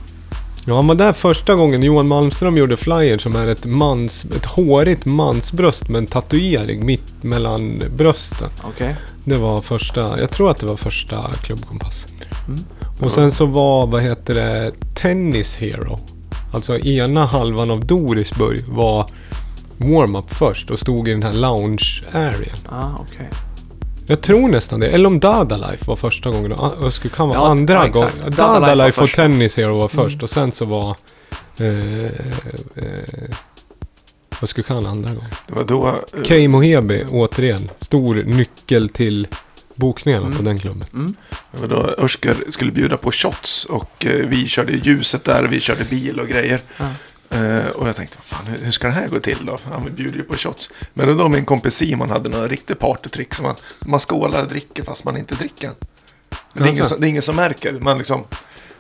Ja, han var där första gången Johan Malmström gjorde flyer som är ett, mans, ett hårigt mansbröst med en tatuering mitt mellan brösten. Okej. Det var första, jag tror att det var första klubbkompass. Mm. Och sen så var, vad heter det, Tennis Hero. Alltså ena halvan av Dorisburg var warm-up först och stod i den här lounge-arean. Ah, okej. Jag tror nästan det. Eller om Dada Life var första gången. och Ösku kan vara Ja, andra ja, gången. Dada Dada, Life var Life och första. Mm. Tennis Hero var först. Och sen så var... Eh, eh, kan andra gången. Det var då... eh, Kei Mohebe, återigen. Stor nyckel till bokningarna Mm. på den klubben. Mm. Det var då Örsker skulle bjuda på shots och eh, vi körde ljuset där och vi körde bil och grejer. Ja. Eh, och jag tänkte, fan, hur, hur ska det här gå till då? Han bjuder ju på shots. Men då, då min kompis Simon hade några riktigt partytrick som man, man skålar och dricker fast man inte dricker. Men det, är ingen som, det är ingen som märker. Man liksom,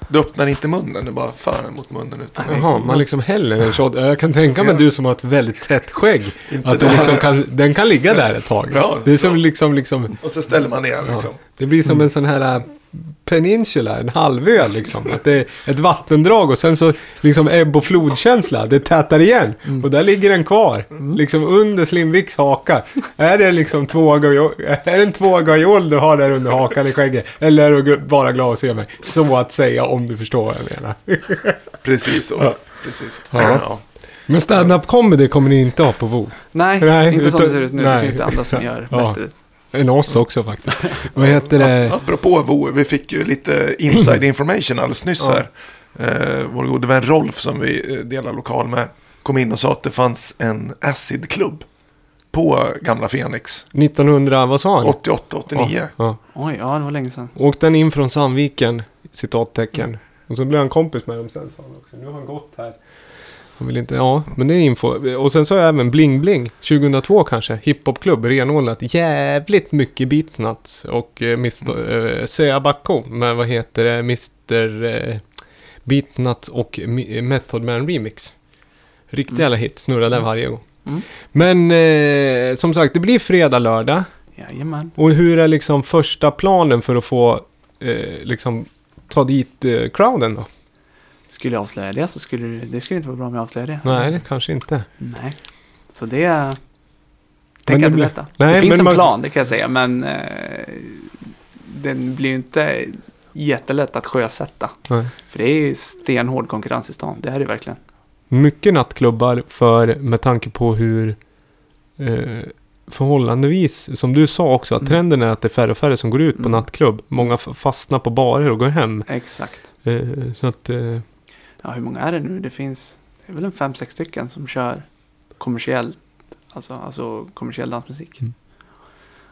du öppnar inte munnen, du bara för den mot munnen. Utan Jaha, man liksom häller en shot. Jag kan tänka mig Ja. du som har ett väldigt tätt skägg. Inte Att du liksom kan, den kan ligga där ett tag. Ja, det är som ja. liksom, liksom Och så ställer man ner liksom. Det blir som en sån här äh, peninsula, en halvö liksom. Att det är ett vattendrag och sen så liksom ebb och flodkänsla. Det tätar igen. Och där ligger den kvar. Liksom under Slimviks haka. Är det liksom två gajol, är det en två gajol du har där under hakan i skägget? Eller är du bara glad att se mig? Så att säga om du förstår vad jag menar. Precis så. Ja. Precis. Ja. Ja. Men stand-up comedy kommer ni inte ha på VO. Nej, Nej, inte som det ser ut nu. nej. Det finns det andra som gör Ja. bättre. Än oss också faktiskt. Vad heter det? Apropå VO, vi fick ju lite inside information alldeles nyss här. Eh, vår gode vän Rolf som vi eh, delar lokal med kom in och sa att det fanns en acid-klubb på gamla Fenix. 1900, vad sa han? 88, 89. Ja, ja. Oj, ja det var länge sedan. Åkte han in från Sandviken, citattecken. Och så blev han kompis med dem sen sa han också. Nu har han gått här. Han vill inte, ja, men det är info. Och sen så har jag även Bling Bling, 2002 kanske, hiphopklubb, renodlat. Jävligt mycket beatnuts och eh, Mr. Eh, Sea Bacco med vad heter det, Mr. Eh, Beatnuts och Mi- Method Man Remix. Riktig Mm. jävla hit, snurrar där varje gång. Mm. Men eh, som sagt, det blir fredag, lördag. Jajamän. Och hur är liksom första planen för att få eh, liksom ta dit eh, crowden då? Skulle jag avslöja det så skulle det, det skulle inte vara bra om jag avslöjade det. Nej, det kanske inte. Nej. Så det... Tänker jag inte berätta. Nej, det finns en man- plan, det kan jag säga, men eh, den blir ju inte jättelätt att sjösätta. Nej. För det är ju stenhård konkurrens i stan, det är det verkligen. Mycket nattklubbar för med tanke på hur eh, förhållandevis, som du sa också, att Mm. trenden är att det är färre och färre som går ut på Mm. nattklubb. Många fastnar på barer och går hem. Exakt. Eh, så att, eh, Ja, hur många är det nu? Det finns, det är väl en fem, sex stycken som kör kommersiellt, alltså, alltså kommersiell dansmusik. Mm.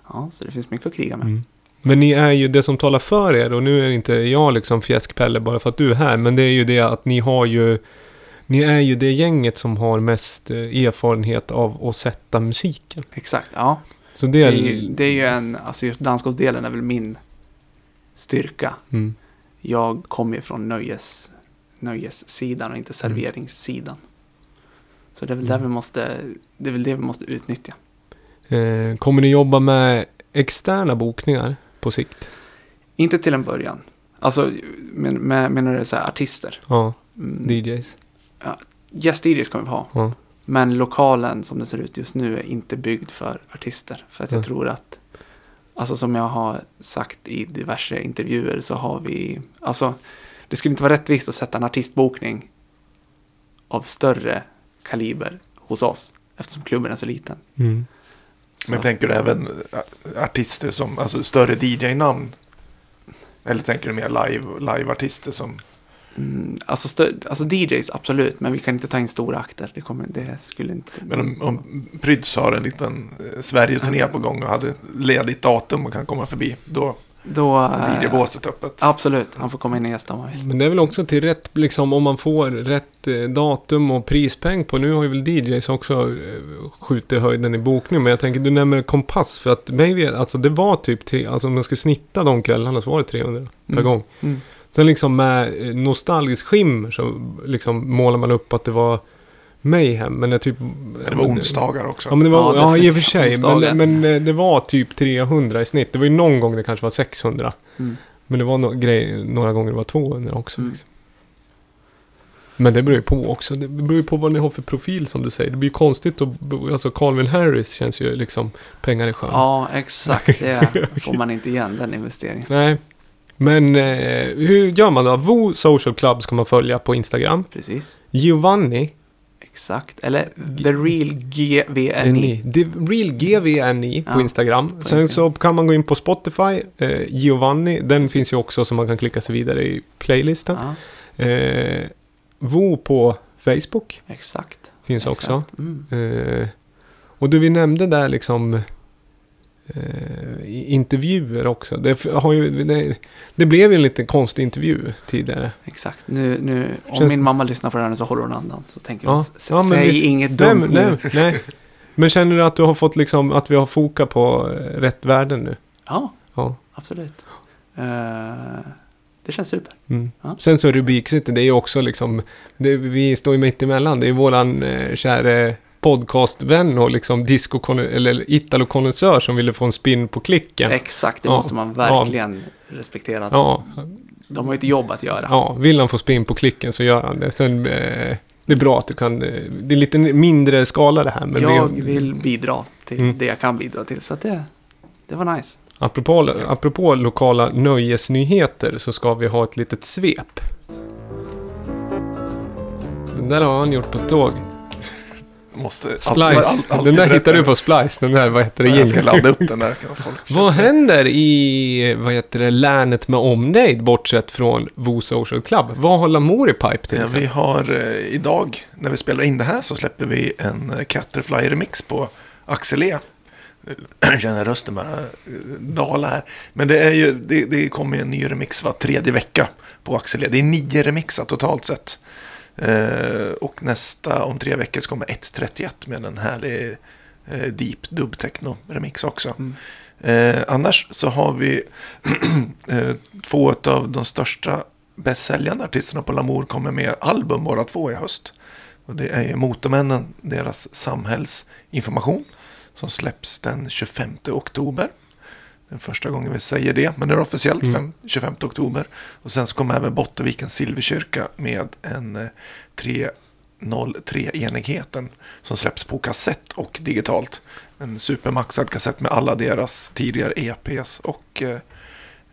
Ja, så det finns mycket att kriga med. mm. Men ni är ju det som talar för er och nu är inte jag liksom fjäskpelle bara för att du är här. Men det är ju det att ni har ju Ni är ju det gänget som har mest eh, erfarenhet av att sätta musiken. Exakt, ja. Så det Det är... är, ju, det är ju en, alltså just dansgolfdelen är väl min styrka. Mm. Jag kommer ju från nöjes, nöjessidan och inte serveringssidan. Så det är väl där vi måste, det är väl det vi måste utnyttja. Eh, kommer ni jobba med externa bokningar på sikt? Inte till en början. Alltså, men, med, menar du så här artister? Ja, Mm, DJs. Gäst-DJs kommer vi ha. Ja. Men lokalen som det ser ut just nu är inte byggd för artister. För att jag Mm. tror att, alltså som jag har sagt i diverse intervjuer så har vi, alltså det skulle inte vara rättvist att sätta en artistbokning av större kaliber hos oss eftersom klubben är så liten. Mm. Så, Men tänker du även eh, artister som, alltså större DJ-namn? Eller tänker du mer live, live-artister som... mm, alltså, stö, alltså DJs, absolut, men vi kan inte ta in stora akter. Det, kommer, det skulle inte... Men om, om Pryds har en liten eh, Sverige-turné på gång och hade ledigt datum och kan komma förbi, då Då... eh, DJ-båset öppet. Absolut, han får komma in och gästa om han vill. Men det är väl också till rätt, liksom om man får rätt eh, datum och prispeng på. Nu har ju väl DJs också eh, skjutit höjden i bokning. Men jag tänker, du nämner kompass. För att mig vet, alltså det var typ, tre, alltså om man skulle snitta de kvällarna så var det 300 per Mm. gång. Mm. Sen liksom med nostalgisk skimmer så liksom målar man upp att det var Mayhem. Men det typ... Men det var onsdagar också. Ja men det var, Ja, ja, i och för sig. Men, men eh, det var typ 300 i snitt. Det var ju någon gång det kanske var 600. Mm. Men det var no grej, några gånger det var 200 också. Mm. Liksom. Men det beror ju på också. Det beror ju på vad ni har för profil som du säger. Det blir ju konstigt att... Alltså Calvin Harris känns ju liksom pengar i sjön. Ja, exakt. Det får man inte igen, den investeringen. Nej. Men eh, hur gör man då? Vo Social Club ska man följa på Instagram. Precis. Giovanni. Exakt. Eller The Real GVNI. NI. The Real GVNI på Ja, Instagram. på Sen Instagram. så kan man gå in på Spotify. Eh, Giovanni. Den finns ju också så man kan klicka sig vidare i playlisten. Ja, Eh, Vo på Facebook exakt. finns också. exakt. Mm. Eh, och du vi nämnde där liksom eh, intervjuer också. Det, har ju, det, det blev ju en lite konstig intervju tidigare. Exakt. Nu, nu, om Känns- min mamma lyssnar på det här nu så håller hon andan. Så tänker Ja. hon, "S- Ja, säg visst- inget dumt nu. nej, nej. Men känner du att du har fått liksom, att vi har foka på eh, rätt värden nu? Ja, Ja. absolut. Eh, det känns super. Mm. Ja. Sen så Rubikcity, det är ju också liksom, det, vi står ju mitt emellan. Det är våran eh, käre podcastvän och liksom disco eller Italo-konnässör som ville få en spin på klicken. Exakt, det Ja. måste man verkligen respektera. att Ja, De har ju ett jobb att göra. ja, vill han få spin på klicken så gör han det. Sen, eh, det är bra att du kan, eh, det är lite mindre skala det här. Men jag det, vill bidra till Mm. det jag kan bidra till. Så att det, det var nice. Apropå, apropå lokala nöjesnyheter så ska vi ha ett litet svep. Den där har han gjort på ett tåg. Måste all- Splice. all- alltid den där hittar du på Splice. Den där, vad heter det? Jag ska ladda upp den där. Vad händer i, vad heter det, länet med omnejd bortsett från Vo Social Club? Vad har Lamour i pipe till? Ja, vi har eh, idag, när vi spelar in det här, så släpper vi en eh, Caterfly-remix på Axel E. Jag känner rösten bara eh, dala här. Men det, är ju, det, det kommer ju en ny remix var tredje vecka på Axel E. Det är nio remixar totalt sett. Eh, och nästa, om tre veckor, så kommer 1.31 med en härlig eh, deep dub techno remix också. Mm. Eh, annars så har vi eh, två av de största bästsäljande artisterna på Lamour kommer med album båda två i höst. Och det är ju Motormännen, deras samhällsinformation som släpps den 25 oktober. Den första gången vi säger det, men det är officiellt Mm. fem, 25 oktober. Och sen så kommer även Bottenvikens Silverkyrka med en eh, 303-enigheten som släpps på kassett och digitalt. En supermaxad kassett med alla deras tidigare EPs och eh,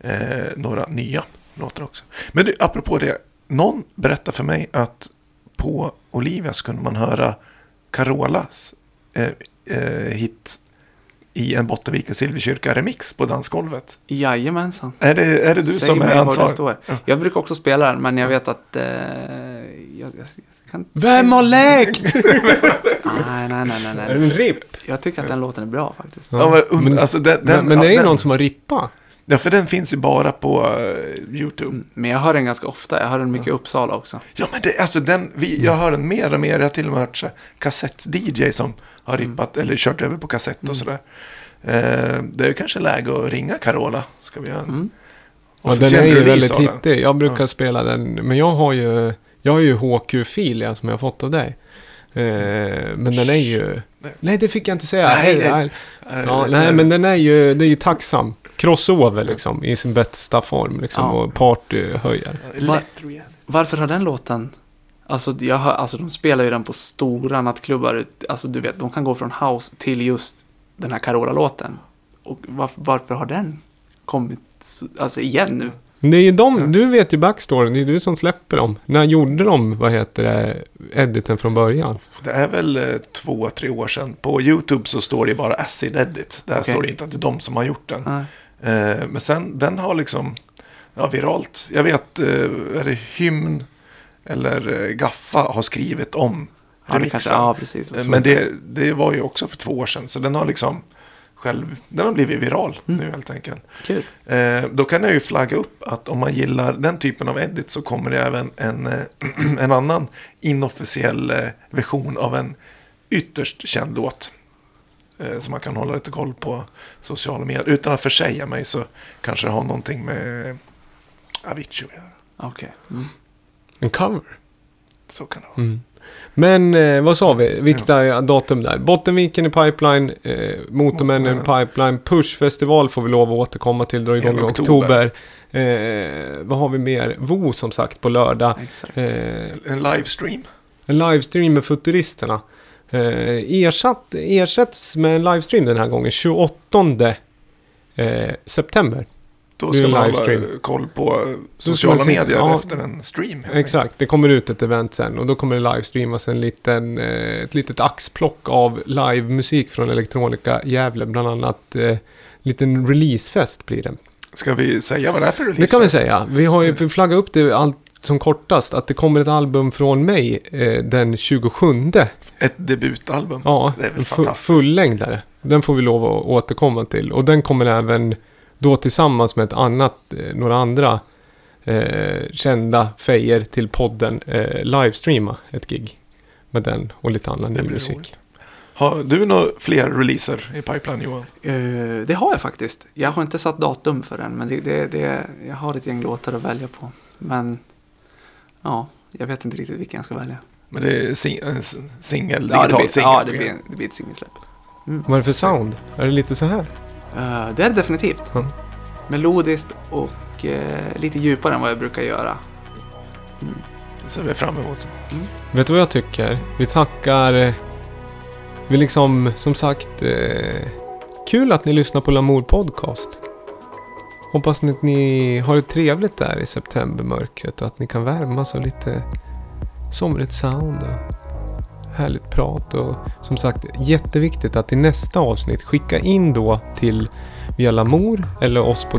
eh, några nya låtar också. Men du, apropå det, någon berättade för mig att på Olivias kunde man höra Carolas eh, eh, hit i en Bottenvikens Silverkyrka-remix på dansgolvet. Jajamensan. Är det, är det du Säg som är var det ansvarig? Ja. Jag brukar också spela den, men jag vet att... Eh, jag, jag kan... Vem har läkt? Nej, nej, nej, nej, Är nej. det en ripp? Jag tycker att den låten är bra faktiskt. Ja, men, men, alltså, den, den, men, men det är ja, ju den, någon som har rippat. Ja, för den finns ju bara på eh, YouTube. Mm, Men jag hör den ganska ofta. Jag hör den mycket i Uppsala också. Ja, men det, alltså den, vi, jag hör den mer och mer. Jag har till och med hört kassett-DJ som har Mm. rippat eller kört över på kassett och sådär. Eh, det är kanske läge att ringa Carola. Ska vi göra en Mm. Ja, den är ju väldigt hittig. Jag brukar Ja. spela den, men jag har ju, jag har ju HQ-fil som jag har fått av dig. Eh, men den är ju... Nej. Nej, det fick jag inte säga. Nej, Nej, nej. Ja, nej, men den är ju, det är ju tacksam. Crossover liksom, i sin bästa form liksom, Ja. och partyhöjar. Lätt, tror jag. Varför har den låten... Alltså, jag hör, alltså de spelar ju den på stora nattklubbar. Alltså du vet, de kan gå från house till just den här Carola-låten. Och varför, varför har den kommit så- alltså, igen nu? Det är ju de, du vet ju backstoryn, det är du som släpper dem. När gjorde de, vad heter det, editen från början? Det är väl eh, två, tre år sedan. På YouTube så står det bara Acid Edit. Där Okej. står det inte att det är de som har gjort den. Eh, men sen, den har liksom, ja, viralt. Jag vet, eh, är det Hymn eller eh, Gaffa har skrivit om remixen. kanske, ja, precis. Men det, det var ju också för två år sedan. Så den har liksom själv, den har blivit viral Mm. nu helt enkelt. Kul. Eh, då kan jag ju flagga upp att om man gillar den typen av edit så kommer det även en, eh, en annan inofficiell eh, version av en ytterst känd låt. Som man kan hålla lite koll på sociala medier. Utan att försäga mig så kanske det har någonting med Avicii att göra. Okej. Mm. En cover? Så kan det vara. Mm. Men eh, vad sa vi? Vilka datum där? Bottenviken i pipeline, eh, Motormännen i pipeline, Push-festival får vi lov att återkomma till, dra igång i oktober. oktober. Eh, vad har vi mer? Vo som sagt på lördag. Eh, En livestream. en livestream med Futuristerna. Eh, ersatt, ersätts med en livestream den här gången, 28 eh, september. Då ska en man hålla livestream. koll på sociala medier ja. efter en stream. Exakt, det kommer ut ett event sen och då kommer det livestreamas en liten, eh, ett litet axplock av livemusik från Electronica Gävle. Bland annat eh, liten releasefest blir det. Ska vi säga vad det är för release? Det kan vi säga. Vi har ju vi flaggat upp det allt som kortast att det kommer ett album från mig eh, den 27. Ett debutalbum. Ja, Det är väl fantastiskt. fullängdare. Den får vi lov att återkomma till. Och den kommer även då tillsammans med ett annat, eh, några andra eh, kända fejer till podden eh, livestreama ett gig. Med den och lite annan ny musik. roligt. Har du några fler releaser i pipeline Johan? Eh, det har jag faktiskt. Jag har inte satt datum för den, men det, det, det, jag har ett gäng låtar att välja på. Men ja, jag vet inte riktigt vilken jag ska välja. Men det är sing- s- singel, Ja, det digital blir, singel. ja, det blir, det blir ett singelsläpp. Vad är det för sound? Är det lite så här? Eh, det är det definitivt. Ja. Melodiskt och eh, lite djupare än vad jag brukar göra. Det ser vi fram emot. Vet du vad jag tycker? Vi tackar... eh, Vi liksom, som sagt... Eh, kul att ni lyssnar på Lamour Podcast. Hoppas att ni har det trevligt där i septembermörkret och att ni kan värmas av lite somrigt sound härligt prat. Och som sagt, jätteviktigt att i nästa avsnitt skicka in då till via Lamour eller oss på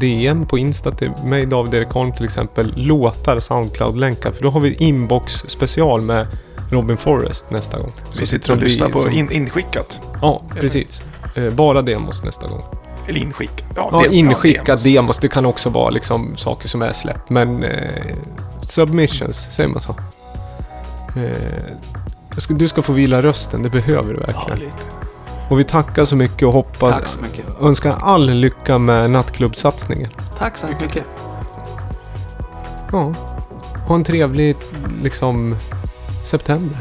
DM på Insta till mig, David Erik Holm till exempel, låtar, Soundcloud-länkar. För då har vi inbox special med Robin Forrest nästa gång. Vi sitter och lyssnar på som- in, inskickat. Ja, precis. Eh, Bara demos nästa gång. Eller inskickat. Ja, dem- inskickat demos. demos. Det kan också vara liksom saker som är släppt. Men eh, submissions, säger man så? Eh, ska, du ska få vila rösten, det behöver du Ja, verkligen. lite. och vi tackar så mycket och hoppas... Tack så mycket. Önskar all lycka med nattklubbsatsningen. Tack så mycket. Ja. Ha en trevlig liksom september.